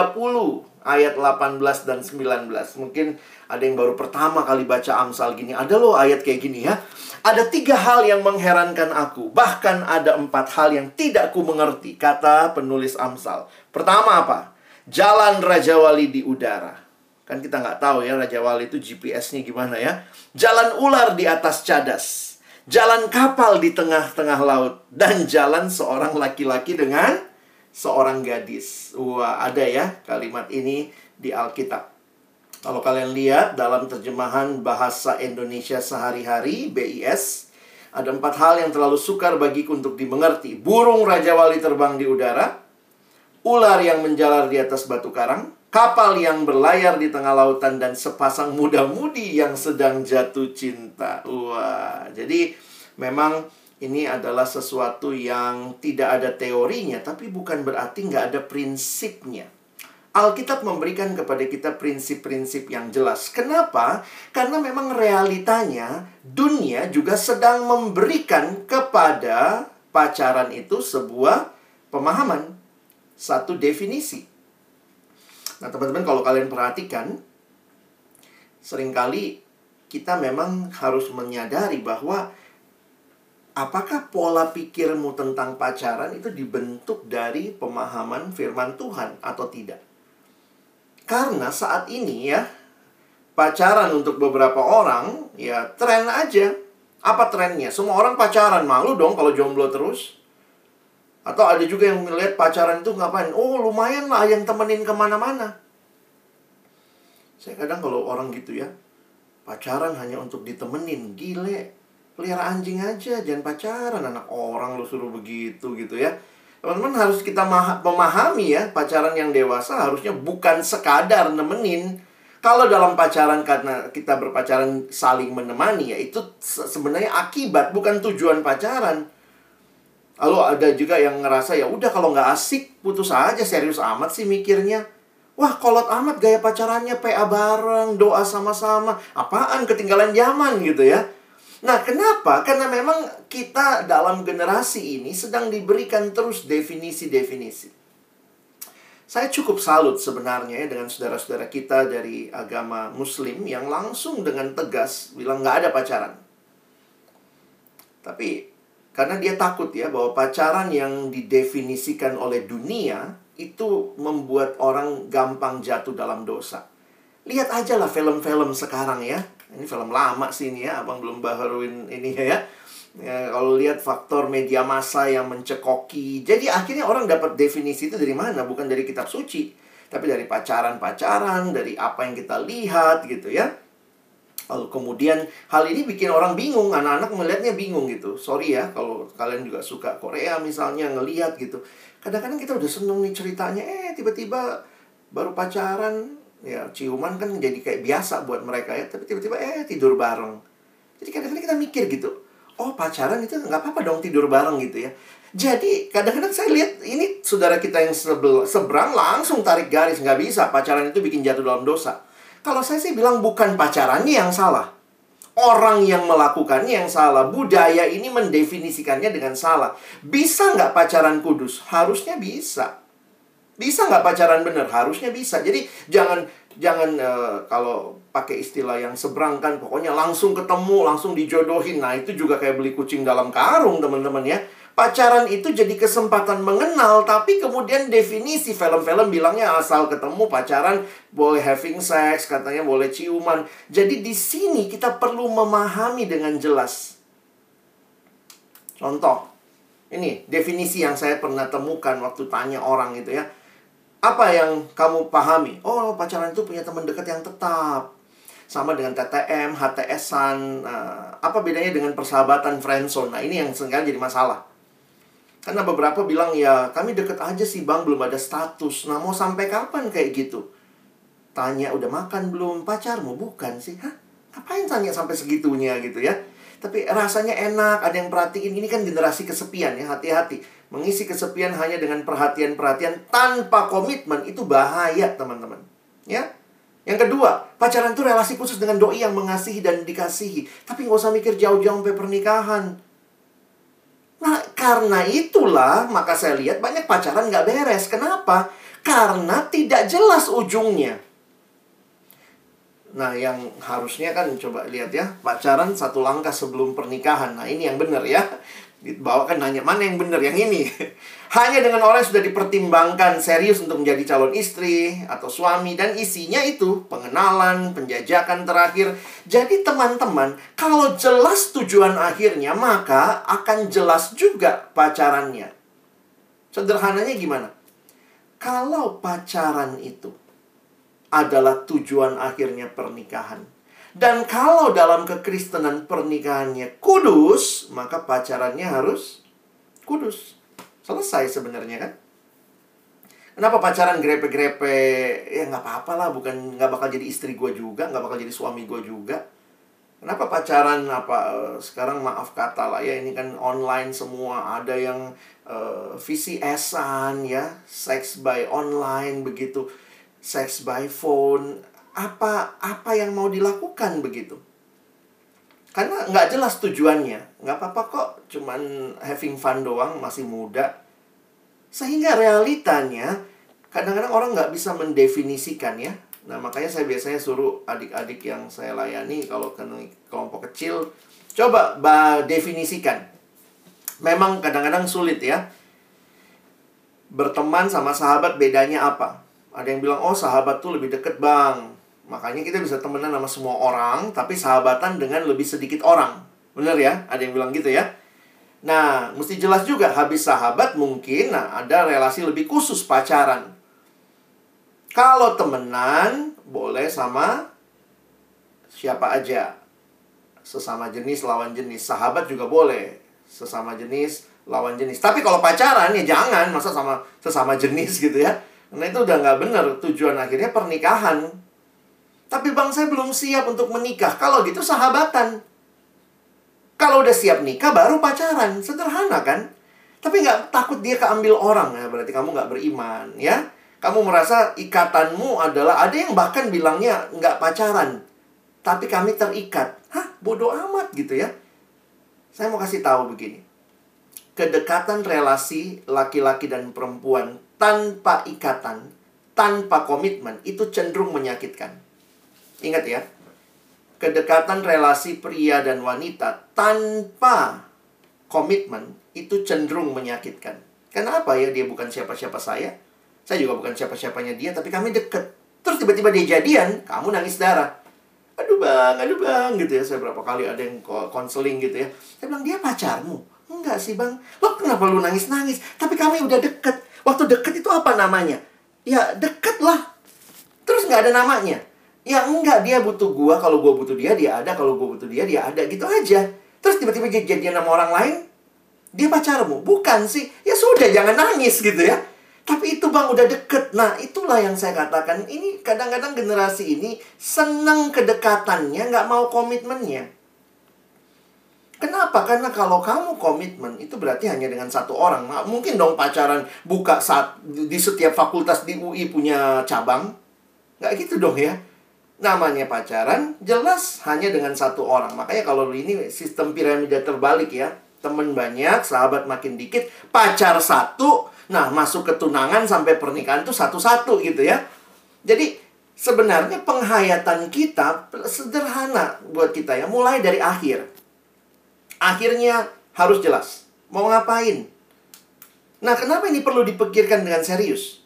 Speaker 1: ayat 18 dan 19. Mungkin ada yang baru pertama kali baca Amsal gini. Ada loh ayat kayak gini ya. Ada tiga hal yang mengherankan aku. Bahkan ada empat hal yang tidak ku mengerti. Kata penulis Amsal. Pertama apa? Jalan Raja Wali di udara. Kan kita nggak tahu ya Raja Wali itu GPS-nya gimana ya. Jalan ular di atas cadas. Jalan kapal di tengah-tengah laut. Dan jalan seorang laki-laki dengan seorang gadis. Wah, ada ya kalimat ini di Alkitab. Kalau kalian lihat dalam terjemahan bahasa Indonesia sehari-hari BIS, ada empat hal yang terlalu sukar bagiku untuk dimengerti. Burung Raja Wali terbang di udara, ular yang menjalar di atas batu karang, kapal yang berlayar di tengah lautan, dan sepasang muda-mudi yang sedang jatuh cinta. Wah, jadi memang ini adalah sesuatu yang tidak ada teorinya, tapi bukan berarti nggak ada prinsipnya. Alkitab memberikan kepada kita prinsip-prinsip yang jelas. Kenapa? Karena memang realitanya dunia juga sedang memberikan kepada pacaran itu sebuah pemahaman, satu definisi. Nah, teman-teman kalau kalian perhatikan sering kali kita memang harus menyadari bahwa apakah pola pikirmu tentang pacaran itu dibentuk dari pemahaman firman Tuhan atau tidak? Karena saat ini ya, pacaran untuk beberapa orang ya tren aja. Apa trennya? Semua orang pacaran, malu dong kalau jomblo terus. Atau ada juga yang melihat pacaran itu ngapain? Oh lumayan lah yang temenin ke mana-mana. Saya kadang kalau orang gitu ya, pacaran hanya untuk ditemenin, gile. Pelihara anjing aja, jangan pacaran. Anak orang lu suruh begitu gitu ya. Teman-teman harus kita memahami ya, pacaran yang dewasa harusnya bukan sekadar nemenin. Kalau dalam pacaran karena kita berpacaran saling menemani ya itu sebenarnya akibat bukan tujuan pacaran. Lalu ada juga yang ngerasa ya udah kalau nggak asik putus aja serius amat sih mikirnya. Wah kolot amat gaya pacarannya PA bareng, doa sama-sama. Apaan ketinggalan zaman gitu ya. Nah, kenapa? Karena memang kita dalam generasi ini sedang diberikan terus definisi-definisi. Saya cukup salut sebenarnya ya dengan saudara-saudara kita dari agama muslim yang langsung dengan tegas bilang nggak ada pacaran. Tapi karena dia takut ya bahwa pacaran yang didefinisikan oleh dunia itu membuat orang gampang jatuh dalam dosa. Lihat aja lah film-film sekarang ya. Ini film lama sih ini ya, abang belum baharuin ini ya Ya, kalau lihat faktor media massa yang mencekoki. Jadi akhirnya orang dapat definisi itu dari mana? Bukan dari kitab suci. Tapi dari pacaran-pacaran, dari apa yang kita lihat gitu ya. Lalu kemudian hal ini bikin orang bingung, anak-anak melihatnya bingung gitu. Sorry ya kalau kalian juga suka Korea misalnya ngelihat gitu. Kadang-kadang kita udah seneng nih ceritanya, eh tiba-tiba baru pacaran, ya ciuman kan jadi kayak biasa buat mereka ya. Tapi tiba-tiba eh tidur bareng. Jadi kadang-kadang kita mikir gitu, oh pacaran itu nggak apa-apa dong tidur bareng gitu ya. Jadi kadang-kadang saya lihat ini saudara kita yang sebel, seberang langsung tarik garis nggak bisa pacaran itu bikin jatuh dalam dosa. Kalau saya sih bilang bukan pacarannya yang salah. Orang yang melakukannya yang salah. Budaya ini mendefinisikannya dengan salah. Bisa nggak pacaran kudus? Harusnya bisa. Bisa nggak pacaran benar? Harusnya bisa. Jadi jangan jangan uh, kalau pakai istilah yang seberang kan pokoknya langsung ketemu langsung dijodohin. Nah itu juga kayak beli kucing dalam karung teman-teman ya. Pacaran itu jadi kesempatan mengenal tapi kemudian definisi film-film bilangnya asal ketemu pacaran boleh having sex katanya boleh ciuman. Jadi di sini kita perlu memahami dengan jelas. Contoh ini definisi yang saya pernah temukan waktu tanya orang itu ya apa yang kamu pahami? Oh, pacaran itu punya teman dekat yang tetap. Sama dengan TTM, HTS-an. Nah, apa bedanya dengan persahabatan friendzone? Nah, ini yang sering kali jadi masalah. Karena beberapa bilang, ya kami deket aja sih bang, belum ada status. Nah, mau sampai kapan kayak gitu? Tanya, udah makan belum? Pacarmu? Bukan sih. Hah? Ngapain tanya sampai segitunya gitu ya? Tapi rasanya enak, ada yang perhatiin. Ini kan generasi kesepian ya, hati-hati Mengisi kesepian hanya dengan perhatian-perhatian tanpa komitmen itu bahaya, teman-teman. Ya. Yang kedua, pacaran itu relasi khusus dengan doi yang mengasihi dan dikasihi. Tapi nggak usah mikir jauh-jauh sampai pernikahan. Nah, karena itulah maka saya lihat banyak pacaran nggak beres. Kenapa? Karena tidak jelas ujungnya. Nah, yang harusnya kan coba lihat ya, pacaran satu langkah sebelum pernikahan. Nah, ini yang benar ya dibawakan nanya mana yang benar yang ini? Hanya dengan orang yang sudah dipertimbangkan serius untuk menjadi calon istri atau suami dan isinya itu pengenalan penjajakan terakhir. Jadi teman-teman kalau jelas tujuan akhirnya maka akan jelas juga pacarannya. Sederhananya gimana? Kalau pacaran itu adalah tujuan akhirnya pernikahan dan kalau dalam kekristenan pernikahannya kudus, maka pacarannya harus kudus. Selesai sebenarnya kan? Kenapa pacaran grepe-grepe? Ya nggak apa-apa lah, bukan nggak bakal jadi istri gue juga, nggak bakal jadi suami gue juga. Kenapa pacaran apa eh, sekarang maaf kata lah ya ini kan online semua ada yang uh, eh, VCS-an ya, sex by online begitu, sex by phone apa apa yang mau dilakukan begitu. Karena nggak jelas tujuannya. Nggak apa-apa kok cuman having fun doang masih muda. Sehingga realitanya kadang-kadang orang nggak bisa mendefinisikan ya. Nah makanya saya biasanya suruh adik-adik yang saya layani kalau ke kelompok kecil coba definisikan. Memang kadang-kadang sulit ya. Berteman sama sahabat bedanya apa? Ada yang bilang oh sahabat tuh lebih deket bang Makanya kita bisa temenan sama semua orang, tapi sahabatan dengan lebih sedikit orang. Bener ya? Ada yang bilang gitu ya? Nah, mesti jelas juga habis sahabat mungkin nah ada relasi lebih khusus pacaran. Kalau temenan boleh sama siapa aja. Sesama jenis lawan jenis. Sahabat juga boleh. Sesama jenis lawan jenis. Tapi kalau pacaran ya jangan masa sama sesama jenis gitu ya. Karena itu udah nggak bener. Tujuan akhirnya pernikahan. Tapi bang saya belum siap untuk menikah. Kalau gitu sahabatan. Kalau udah siap nikah baru pacaran. Sederhana kan? Tapi nggak takut dia keambil orang. Ya, berarti kamu nggak beriman. ya Kamu merasa ikatanmu adalah... Ada yang bahkan bilangnya nggak pacaran. Tapi kami terikat. Hah? Bodoh amat gitu ya. Saya mau kasih tahu begini. Kedekatan relasi laki-laki dan perempuan tanpa ikatan tanpa komitmen itu cenderung menyakitkan. Ingat ya, kedekatan relasi pria dan wanita tanpa komitmen itu cenderung menyakitkan. Kenapa ya dia bukan siapa-siapa saya? Saya juga bukan siapa-siapanya dia, tapi kami deket. Terus tiba-tiba dia jadian, kamu nangis darah. Aduh bang, aduh bang, gitu ya. Saya berapa kali ada yang konseling gitu ya. Saya bilang, dia pacarmu? Enggak sih bang. Lo kenapa lu nangis-nangis? Tapi kami udah deket. Waktu deket itu apa namanya? Ya deket lah. Terus nggak ada namanya. Ya enggak, dia butuh gua. Kalau gua butuh dia, dia ada. Kalau gua butuh dia, dia ada. Gitu aja. Terus tiba-tiba jadian sama orang lain, dia pacarmu. Bukan sih. Ya sudah, jangan nangis gitu ya. Tapi itu bang udah deket. Nah itulah yang saya katakan. Ini kadang-kadang generasi ini senang kedekatannya, nggak mau komitmennya. Kenapa? Karena kalau kamu komitmen itu berarti hanya dengan satu orang. Nah, mungkin dong pacaran buka saat di setiap fakultas di UI punya cabang. Nggak gitu dong ya. Namanya pacaran jelas hanya dengan satu orang. Makanya kalau ini sistem piramida terbalik ya. Temen banyak, sahabat makin dikit, pacar satu, Nah, masuk ke tunangan sampai pernikahan itu satu-satu gitu ya. Jadi sebenarnya penghayatan kita sederhana buat kita ya, mulai dari akhir. Akhirnya harus jelas. Mau ngapain? Nah, kenapa ini perlu dipikirkan dengan serius?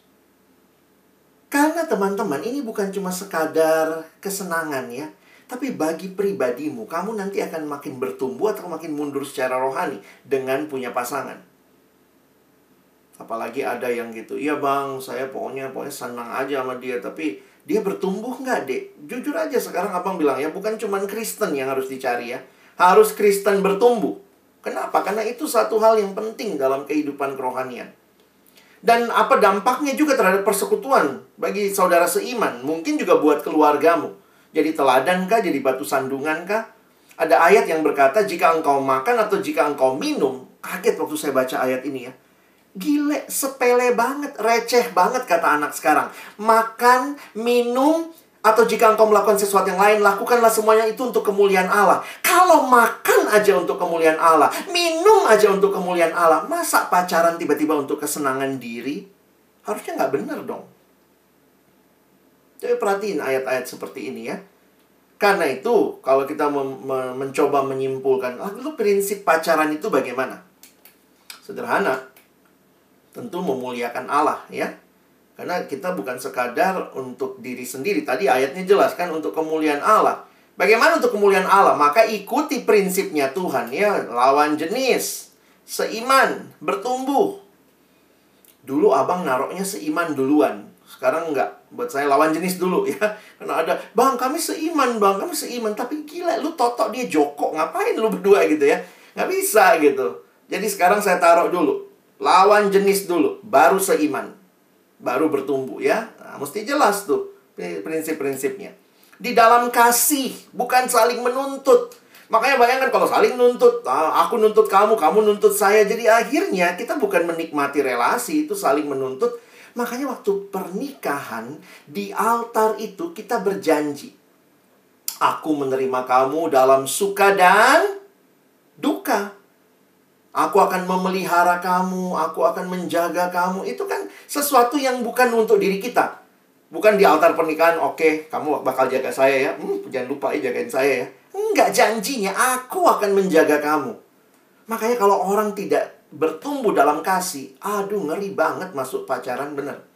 Speaker 1: Karena teman-teman, ini bukan cuma sekadar kesenangan ya. Tapi bagi pribadimu, kamu nanti akan makin bertumbuh atau makin mundur secara rohani dengan punya pasangan. Apalagi ada yang gitu, iya bang, saya pokoknya pokoknya senang aja sama dia, tapi dia bertumbuh nggak dek? Jujur aja sekarang abang bilang ya, bukan cuma Kristen yang harus dicari ya, harus Kristen bertumbuh. Kenapa? Karena itu satu hal yang penting dalam kehidupan kerohanian. Dan apa dampaknya juga terhadap persekutuan bagi saudara seiman, mungkin juga buat keluargamu. Jadi teladan kah, jadi batu sandungan kah? Ada ayat yang berkata, jika engkau makan atau jika engkau minum, kaget waktu saya baca ayat ini ya Gile, sepele banget, receh banget kata anak sekarang. Makan, minum, atau jika engkau melakukan sesuatu yang lain, lakukanlah semuanya itu untuk kemuliaan Allah. Kalau makan aja untuk kemuliaan Allah, minum aja untuk kemuliaan Allah, masa pacaran tiba-tiba untuk kesenangan diri? Harusnya nggak benar dong. Jadi perhatiin ayat-ayat seperti ini ya. Karena itu, kalau kita mencoba menyimpulkan, lalu prinsip pacaran itu bagaimana? Sederhana, tentu memuliakan Allah ya. Karena kita bukan sekadar untuk diri sendiri. Tadi ayatnya jelas kan untuk kemuliaan Allah. Bagaimana untuk kemuliaan Allah? Maka ikuti prinsipnya Tuhan ya, lawan jenis, seiman, bertumbuh. Dulu abang naroknya seiman duluan. Sekarang enggak. Buat saya lawan jenis dulu ya. Karena ada, bang kami seiman, bang kami seiman. Tapi gila, lu totok dia joko. Ngapain lu berdua gitu ya? Nggak bisa gitu. Jadi sekarang saya taruh dulu. Lawan jenis dulu, baru seiman. Baru bertumbuh ya. Nah, mesti jelas tuh prinsip-prinsipnya. Di dalam kasih, bukan saling menuntut. Makanya bayangkan kalau saling nuntut, ah, aku nuntut kamu, kamu nuntut saya. Jadi akhirnya kita bukan menikmati relasi, itu saling menuntut. Makanya waktu pernikahan, di altar itu kita berjanji. Aku menerima kamu dalam suka dan duka. Aku akan memelihara kamu, aku akan menjaga kamu. Itu kan sesuatu yang bukan untuk diri kita. Bukan di altar pernikahan, oke, okay, kamu bakal jaga saya ya. Hmm, jangan lupa ya jagain saya ya. Enggak, janjinya aku akan menjaga kamu. Makanya kalau orang tidak bertumbuh dalam kasih, aduh ngeri banget masuk pacaran bener.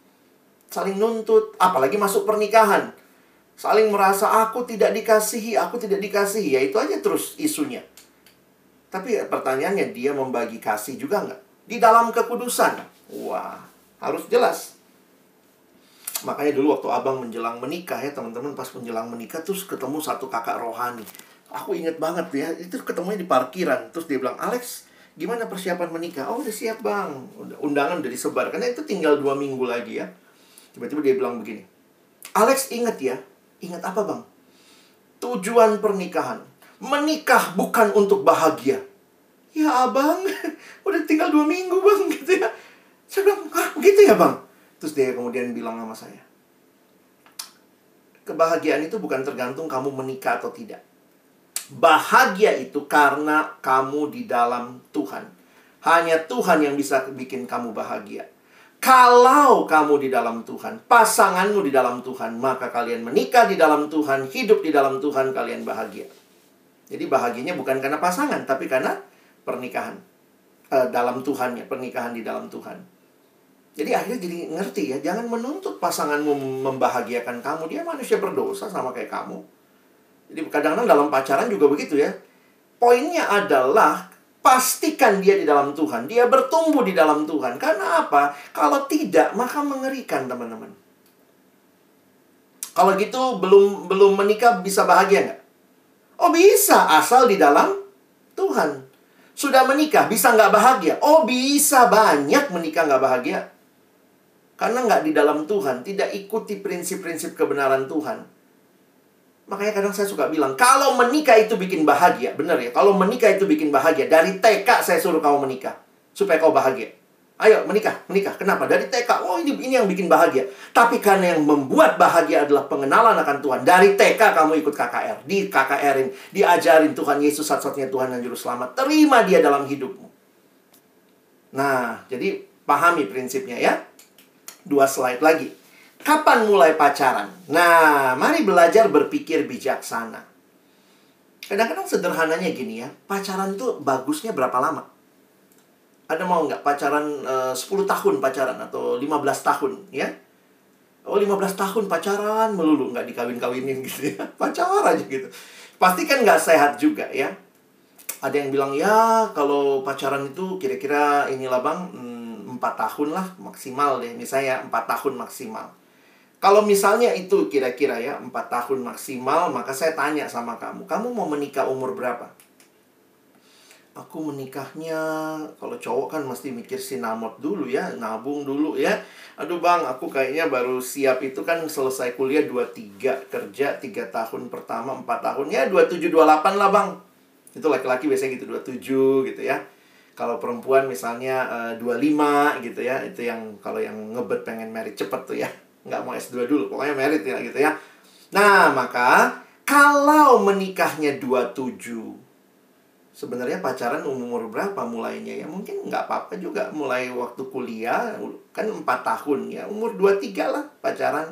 Speaker 1: Saling nuntut, apalagi masuk pernikahan. Saling merasa aku tidak dikasihi, aku tidak dikasihi. Ya itu aja terus isunya. Tapi pertanyaannya dia membagi kasih juga nggak? Di dalam kekudusan. Wah, harus jelas. Makanya dulu waktu abang menjelang menikah ya teman-teman pas menjelang menikah terus ketemu satu kakak rohani. Aku inget banget ya, itu ketemunya di parkiran. Terus dia bilang, Alex, gimana persiapan menikah? Oh udah siap bang, undangan udah disebar. Karena itu tinggal dua minggu lagi ya. Tiba-tiba dia bilang begini, Alex inget ya, ingat apa bang? Tujuan pernikahan menikah bukan untuk bahagia. Ya abang, udah tinggal dua minggu bang gitu ya. Saya bilang, ah gitu ya bang? Terus dia kemudian bilang sama saya, kebahagiaan itu bukan tergantung kamu menikah atau tidak. Bahagia itu karena kamu di dalam Tuhan. Hanya Tuhan yang bisa bikin kamu bahagia. Kalau kamu di dalam Tuhan, pasanganmu di dalam Tuhan, maka kalian menikah di dalam Tuhan, hidup di dalam Tuhan, kalian bahagia. Jadi bahagianya bukan karena pasangan, tapi karena pernikahan. Uh, dalam Tuhan ya, pernikahan di dalam Tuhan. Jadi akhirnya jadi ngerti ya, jangan menuntut pasanganmu membahagiakan kamu. Dia manusia berdosa sama kayak kamu. Jadi kadang-kadang dalam pacaran juga begitu ya. Poinnya adalah Pastikan dia di dalam Tuhan. Dia bertumbuh di dalam Tuhan. Karena apa? Kalau tidak, maka mengerikan teman-teman. Kalau gitu belum belum menikah bisa bahagia nggak? Oh bisa, asal di dalam Tuhan. Sudah menikah, bisa nggak bahagia? Oh bisa banyak menikah nggak bahagia. Karena nggak di dalam Tuhan, tidak ikuti prinsip-prinsip kebenaran Tuhan. Makanya kadang saya suka bilang, kalau menikah itu bikin bahagia, benar ya? Kalau menikah itu bikin bahagia, dari TK saya suruh kamu menikah supaya kau bahagia. Ayo menikah, menikah. Kenapa? Dari TK, oh ini ini yang bikin bahagia. Tapi karena yang membuat bahagia adalah pengenalan akan Tuhan. Dari TK kamu ikut KKR, di KKR-in, diajarin Tuhan Yesus satu-satunya Tuhan dan Juru Selamat. Terima dia dalam hidupmu. Nah, jadi pahami prinsipnya ya. Dua slide lagi. Kapan mulai pacaran? Nah, mari belajar berpikir bijaksana. Kadang-kadang sederhananya gini ya, pacaran tuh bagusnya berapa lama? Ada mau nggak pacaran eh, uh, 10 tahun pacaran atau 15 tahun ya? Oh 15 tahun pacaran melulu nggak dikawin-kawinin gitu ya. Pacar aja gitu. Pasti kan nggak sehat juga ya. Ada yang bilang ya kalau pacaran itu kira-kira inilah bang hmm, 4 tahun lah maksimal deh. Misalnya 4 tahun maksimal. Kalau misalnya itu kira-kira ya 4 tahun maksimal, maka saya tanya sama kamu, kamu mau menikah umur berapa? Aku menikahnya, kalau cowok kan mesti mikir sinamot dulu ya, nabung dulu ya. Aduh bang, aku kayaknya baru siap itu kan selesai kuliah 23, kerja 3 tahun pertama, 4 tahun, ya 27, 28 lah bang. Itu laki-laki biasanya gitu, 27 gitu ya kalau perempuan misalnya eh, 25 gitu ya itu yang kalau yang ngebet pengen merit cepet tuh ya nggak mau S2 dulu, pokoknya merit ya gitu ya. Nah, maka kalau menikahnya 27 Sebenarnya pacaran umur berapa mulainya ya? Mungkin nggak apa-apa juga mulai waktu kuliah kan 4 tahun ya. Umur 23 lah pacaran.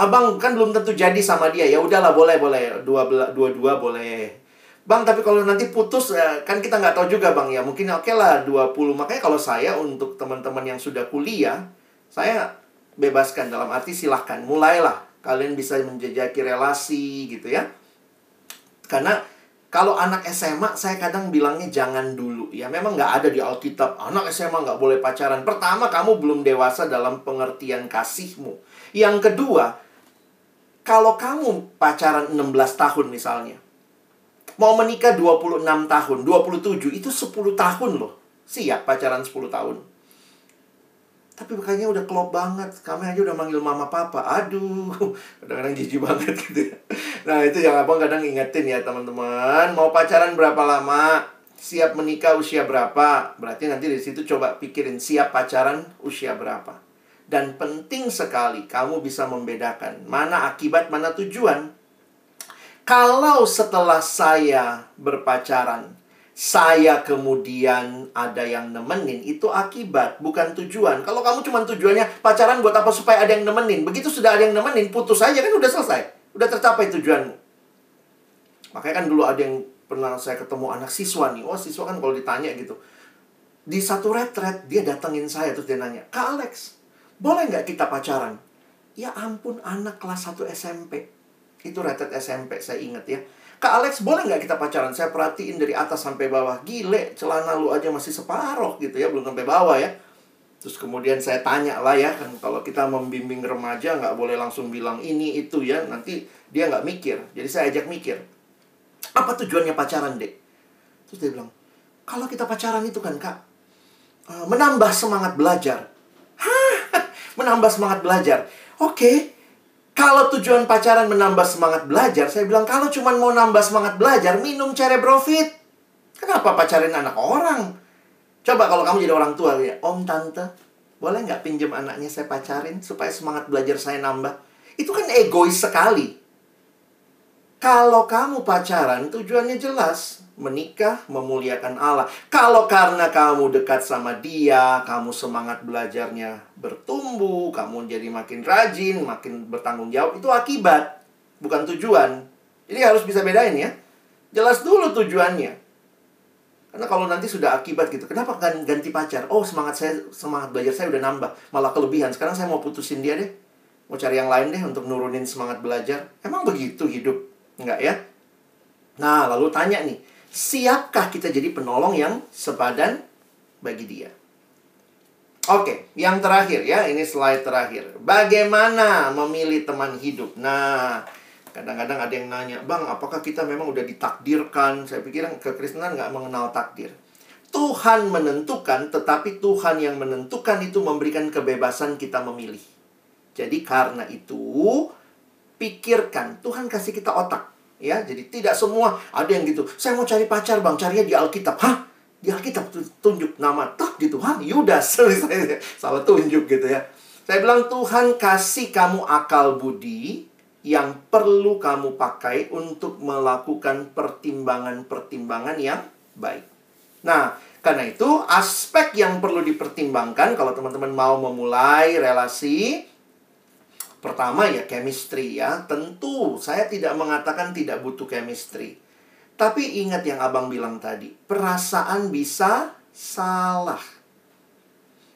Speaker 1: Abang kan belum tentu jadi sama dia. Ya udahlah boleh boleh dua dua dua boleh. Bang, tapi kalau nanti putus ya, kan kita nggak tahu juga, Bang ya. Mungkin oke okay lah 20. Makanya kalau saya untuk teman-teman yang sudah kuliah, saya bebaskan dalam arti silahkan mulailah kalian bisa menjejaki relasi gitu ya karena kalau anak SMA saya kadang bilangnya jangan dulu. Ya memang nggak ada di Alkitab anak SMA nggak boleh pacaran. Pertama kamu belum dewasa dalam pengertian kasihmu. Yang kedua kalau kamu pacaran 16 tahun misalnya mau menikah 26 tahun 27 itu 10 tahun loh. Siap pacaran 10 tahun. Tapi kayaknya udah klop banget. Kami aja udah manggil mama papa. Aduh kadang-kadang jijik banget gitu ya nah itu yang abang kadang ingetin ya teman-teman. Mau pacaran berapa lama? Siap menikah usia berapa? Berarti nanti di situ coba pikirin siap pacaran usia berapa. Dan penting sekali kamu bisa membedakan mana akibat mana tujuan. Kalau setelah saya berpacaran saya kemudian ada yang nemenin itu akibat bukan tujuan. Kalau kamu cuma tujuannya pacaran buat apa supaya ada yang nemenin? Begitu sudah ada yang nemenin putus saja kan udah selesai udah tercapai tujuanmu makanya kan dulu ada yang pernah saya ketemu anak siswa nih oh siswa kan kalau ditanya gitu di satu retret dia datengin saya terus dia nanya kak Alex boleh nggak kita pacaran ya ampun anak kelas 1 SMP itu retret SMP saya ingat ya Kak Alex, boleh nggak kita pacaran? Saya perhatiin dari atas sampai bawah. Gile, celana lu aja masih separoh gitu ya, belum sampai bawah ya. Terus kemudian saya tanya lah ya, kan kalau kita membimbing remaja nggak boleh langsung bilang ini itu ya, nanti dia nggak mikir. Jadi saya ajak mikir. Apa tujuannya pacaran, dek? Terus dia bilang, kalau kita pacaran itu kan kak, eh, menambah semangat belajar. Hah, menambah semangat belajar. Oke, okay, kalau tujuan pacaran menambah semangat belajar, saya bilang kalau cuma mau nambah semangat belajar, minum cerebrofit. Kenapa pacarin anak orang? Coba kalau kamu jadi orang tua ya, om tante, boleh nggak pinjam anaknya saya pacarin supaya semangat belajar saya nambah? Itu kan egois sekali. Kalau kamu pacaran, tujuannya jelas. Menikah, memuliakan Allah. Kalau karena kamu dekat sama dia, kamu semangat belajarnya bertumbuh, kamu jadi makin rajin, makin bertanggung jawab, itu akibat, bukan tujuan. Jadi harus bisa bedain ya. Jelas dulu tujuannya. Karena kalau nanti sudah akibat gitu, kenapa kan ganti pacar? Oh, semangat saya, semangat belajar saya udah nambah, malah kelebihan. Sekarang saya mau putusin dia deh. Mau cari yang lain deh untuk nurunin semangat belajar. Emang begitu hidup? Enggak ya? Nah, lalu tanya nih, siapkah kita jadi penolong yang sepadan bagi dia? Oke, yang terakhir ya, ini slide terakhir. Bagaimana memilih teman hidup? Nah, kadang-kadang ada yang nanya, Bang, apakah kita memang udah ditakdirkan? Saya pikir kekristenan nggak mengenal takdir. Tuhan menentukan, tetapi Tuhan yang menentukan itu memberikan kebebasan kita memilih. Jadi karena itu, pikirkan. Tuhan kasih kita otak. Ya, jadi tidak semua ada yang gitu. Saya mau cari pacar, Bang. Carinya di Alkitab. Hah? Di Alkitab tunjuk nama tak gitu. Hah? Yudas. Salah tunjuk gitu ya. Saya bilang Tuhan kasih kamu akal budi yang perlu kamu pakai untuk melakukan pertimbangan-pertimbangan yang baik. Nah, karena itu aspek yang perlu dipertimbangkan kalau teman-teman mau memulai relasi Pertama ya chemistry ya. Tentu saya tidak mengatakan tidak butuh chemistry. Tapi ingat yang Abang bilang tadi, perasaan bisa salah.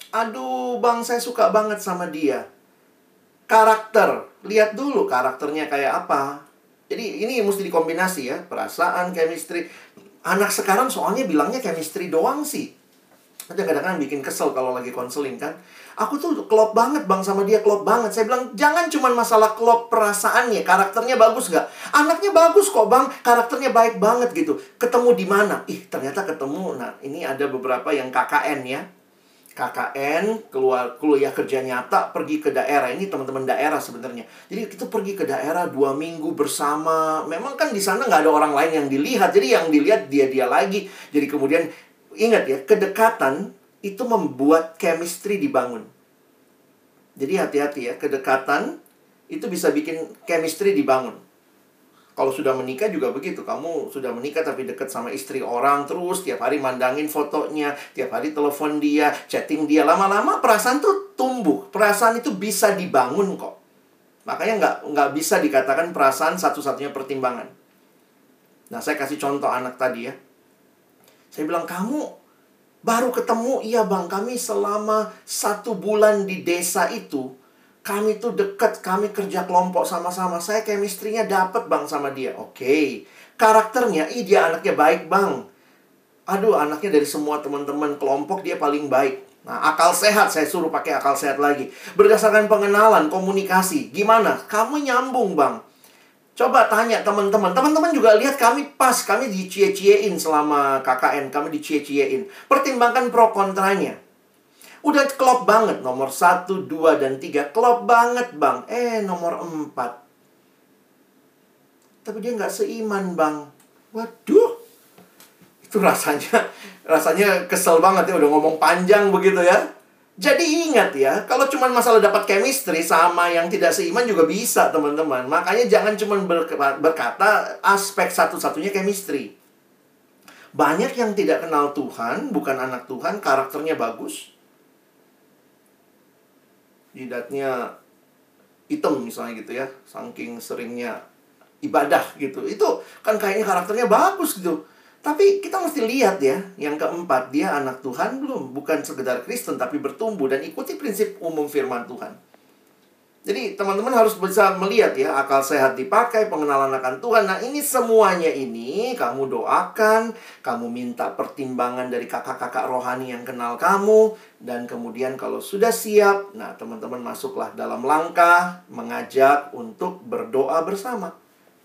Speaker 1: Aduh, Bang, saya suka banget sama dia. Karakter, lihat dulu karakternya kayak apa. Jadi ini mesti dikombinasi ya, perasaan, chemistry. Anak sekarang soalnya bilangnya chemistry doang sih. Ada kadang-kadang bikin kesel kalau lagi konseling kan? Aku tuh klop banget bang sama dia klop banget. Saya bilang jangan cuma masalah klop perasaannya karakternya bagus nggak? Anaknya bagus kok bang. Karakternya baik banget gitu. Ketemu di mana? Ih ternyata ketemu. Nah ini ada beberapa yang KKN ya KKN keluar kuliah kerja nyata pergi ke daerah. Ini teman-teman daerah sebenarnya. Jadi kita pergi ke daerah dua minggu bersama. Memang kan di sana nggak ada orang lain yang dilihat. Jadi yang dilihat dia dia lagi. Jadi kemudian ingat ya kedekatan itu membuat chemistry dibangun. Jadi hati-hati ya, kedekatan itu bisa bikin chemistry dibangun. Kalau sudah menikah juga begitu. Kamu sudah menikah tapi dekat sama istri orang terus tiap hari mandangin fotonya, tiap hari telepon dia, chatting dia. Lama-lama perasaan tuh tumbuh. Perasaan itu bisa dibangun kok. Makanya nggak nggak bisa dikatakan perasaan satu-satunya pertimbangan. Nah, saya kasih contoh anak tadi ya. Saya bilang, kamu Baru ketemu, iya bang, kami selama satu bulan di desa itu, kami tuh deket, kami kerja kelompok sama-sama. Saya chemistry-nya dapet bang sama dia. Oke, okay. karakternya, ih dia anaknya baik bang. Aduh, anaknya dari semua teman-teman kelompok dia paling baik. Nah, akal sehat saya suruh pakai akal sehat lagi. Berdasarkan pengenalan, komunikasi, gimana? Kamu nyambung bang. Coba tanya teman-teman. Teman-teman juga lihat kami pas, kami dicie-ciein selama KKN, kami dicie-ciein. Pertimbangkan pro kontranya. Udah klop banget nomor 1, 2, dan 3. Klop banget bang. Eh nomor 4. Tapi dia nggak seiman bang. Waduh. Itu rasanya, rasanya kesel banget ya. Udah ngomong panjang begitu ya. Jadi ingat ya, kalau cuma masalah dapat chemistry sama yang tidak seiman juga bisa, teman-teman. Makanya jangan cuma berkata aspek satu-satunya chemistry. Banyak yang tidak kenal Tuhan, bukan anak Tuhan, karakternya bagus. Jidatnya hitam misalnya gitu ya, saking seringnya ibadah gitu. Itu kan kayaknya karakternya bagus gitu. Tapi kita mesti lihat ya, yang keempat, dia anak Tuhan belum? Bukan sekedar Kristen, tapi bertumbuh dan ikuti prinsip umum firman Tuhan. Jadi teman-teman harus bisa melihat ya, akal sehat dipakai, pengenalan akan Tuhan. Nah ini semuanya ini kamu doakan, kamu minta pertimbangan dari kakak-kakak rohani yang kenal kamu. Dan kemudian kalau sudah siap, nah teman-teman masuklah dalam langkah mengajak untuk berdoa bersama.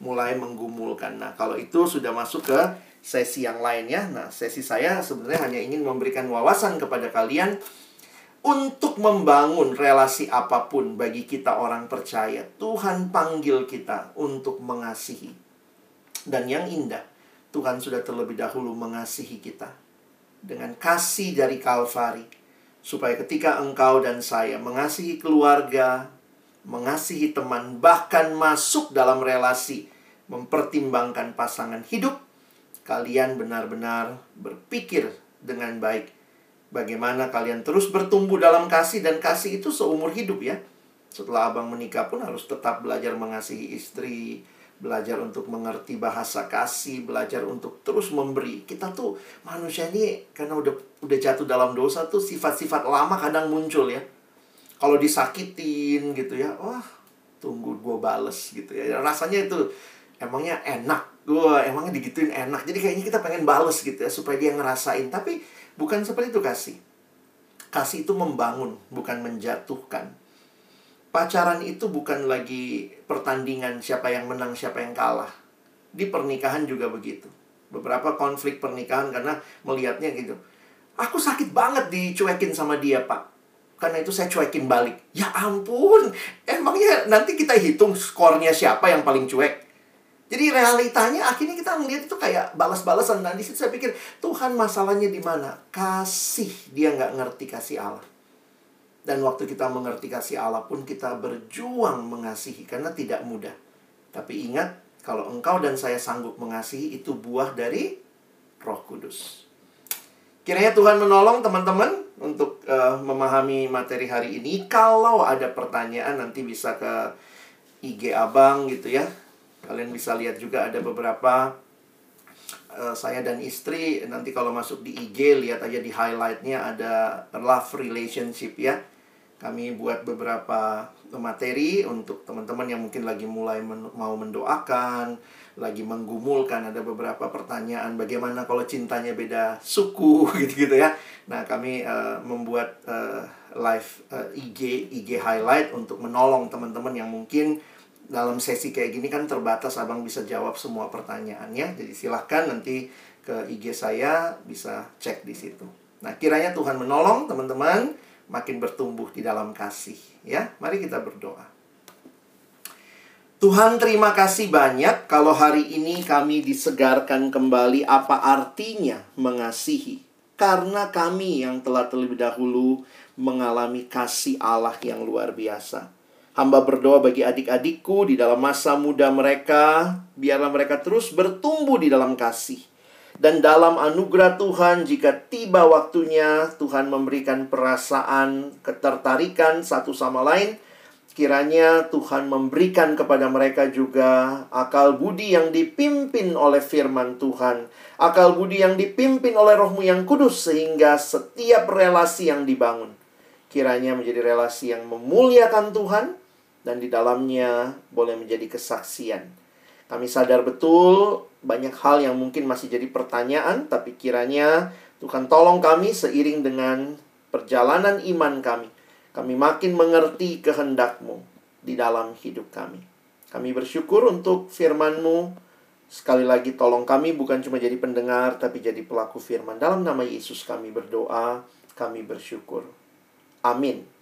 Speaker 1: Mulai menggumulkan. Nah kalau itu sudah masuk ke sesi yang lainnya. Nah, sesi saya sebenarnya hanya ingin memberikan wawasan kepada kalian untuk membangun relasi apa pun bagi kita orang percaya. Tuhan panggil kita untuk mengasihi. Dan yang indah, Tuhan sudah terlebih dahulu mengasihi kita dengan kasih dari Kalvari. Supaya ketika engkau dan saya mengasihi keluarga, mengasihi teman, bahkan masuk dalam relasi mempertimbangkan pasangan hidup, kalian benar-benar berpikir dengan baik bagaimana kalian terus bertumbuh dalam kasih dan kasih itu seumur hidup ya. Setelah abang menikah pun harus tetap belajar mengasihi istri, belajar untuk mengerti bahasa kasih, belajar untuk terus memberi. Kita tuh manusia ini karena udah udah jatuh dalam dosa tuh sifat-sifat lama kadang muncul ya. Kalau disakitin gitu ya, wah tunggu gue bales gitu ya. Rasanya itu emangnya enak. Gue emangnya digituin enak. Jadi kayaknya kita pengen bales gitu ya supaya dia ngerasain. Tapi bukan seperti itu kasih. Kasih itu membangun, bukan menjatuhkan pacaran itu bukan lagi pertandingan siapa yang menang, siapa yang kalah. Di pernikahan juga begitu. Beberapa konflik pernikahan karena melihatnya gitu. Aku sakit banget dicuekin sama dia, Pak. Karena itu saya cuekin balik. Ya ampun, emangnya nanti kita hitung skornya siapa yang paling cuek. Jadi realitanya akhirnya kita ngeliat itu kayak balas-balasan. Dan di situ saya pikir, Tuhan masalahnya di mana? Kasih. Dia nggak ngerti kasih Allah. Dan waktu kita mengerti kasih Allah pun kita berjuang mengasihi karena tidak mudah. Tapi ingat, kalau engkau dan saya sanggup mengasihi itu buah dari Roh Kudus. Kiranya Tuhan menolong teman-teman untuk uh, memahami materi hari ini. Kalau ada pertanyaan nanti bisa ke IG Abang gitu ya. Kalian bisa lihat juga ada beberapa uh, saya dan istri nanti kalau masuk di IG lihat aja di highlightnya ada love relationship ya kami buat beberapa materi untuk teman-teman yang mungkin lagi mulai men mau mendoakan, lagi menggumulkan ada beberapa pertanyaan bagaimana kalau cintanya beda suku gitu-gitu ya. Nah, kami uh, membuat uh, live uh, IG IG highlight untuk menolong teman-teman yang mungkin dalam sesi kayak gini kan terbatas Abang bisa jawab semua pertanyaannya. Jadi silahkan nanti ke IG saya bisa cek di situ. Nah, kiranya Tuhan menolong teman-teman makin bertumbuh di dalam kasih ya. Mari kita berdoa. Tuhan terima kasih banyak kalau hari ini kami disegarkan kembali apa artinya mengasihi. Karena kami yang telah terlebih dahulu mengalami kasih Allah yang luar biasa. Hamba berdoa bagi adik-adikku di dalam masa muda mereka, biarlah mereka terus bertumbuh di dalam kasih dan dalam anugerah Tuhan, jika tiba waktunya Tuhan memberikan perasaan ketertarikan satu sama lain, kiranya Tuhan memberikan kepada mereka juga akal budi yang dipimpin oleh firman Tuhan, akal budi yang dipimpin oleh Rohmu yang kudus, sehingga setiap relasi yang dibangun kiranya menjadi relasi yang memuliakan Tuhan dan di dalamnya boleh menjadi kesaksian. Kami sadar betul banyak hal yang mungkin masih jadi pertanyaan, tapi kiranya Tuhan tolong kami seiring dengan perjalanan iman kami. Kami makin mengerti kehendak-Mu di dalam hidup kami. Kami bersyukur untuk firman-Mu. Sekali lagi tolong kami bukan cuma jadi pendengar, tapi jadi pelaku firman. Dalam nama Yesus kami berdoa, kami bersyukur. Amin.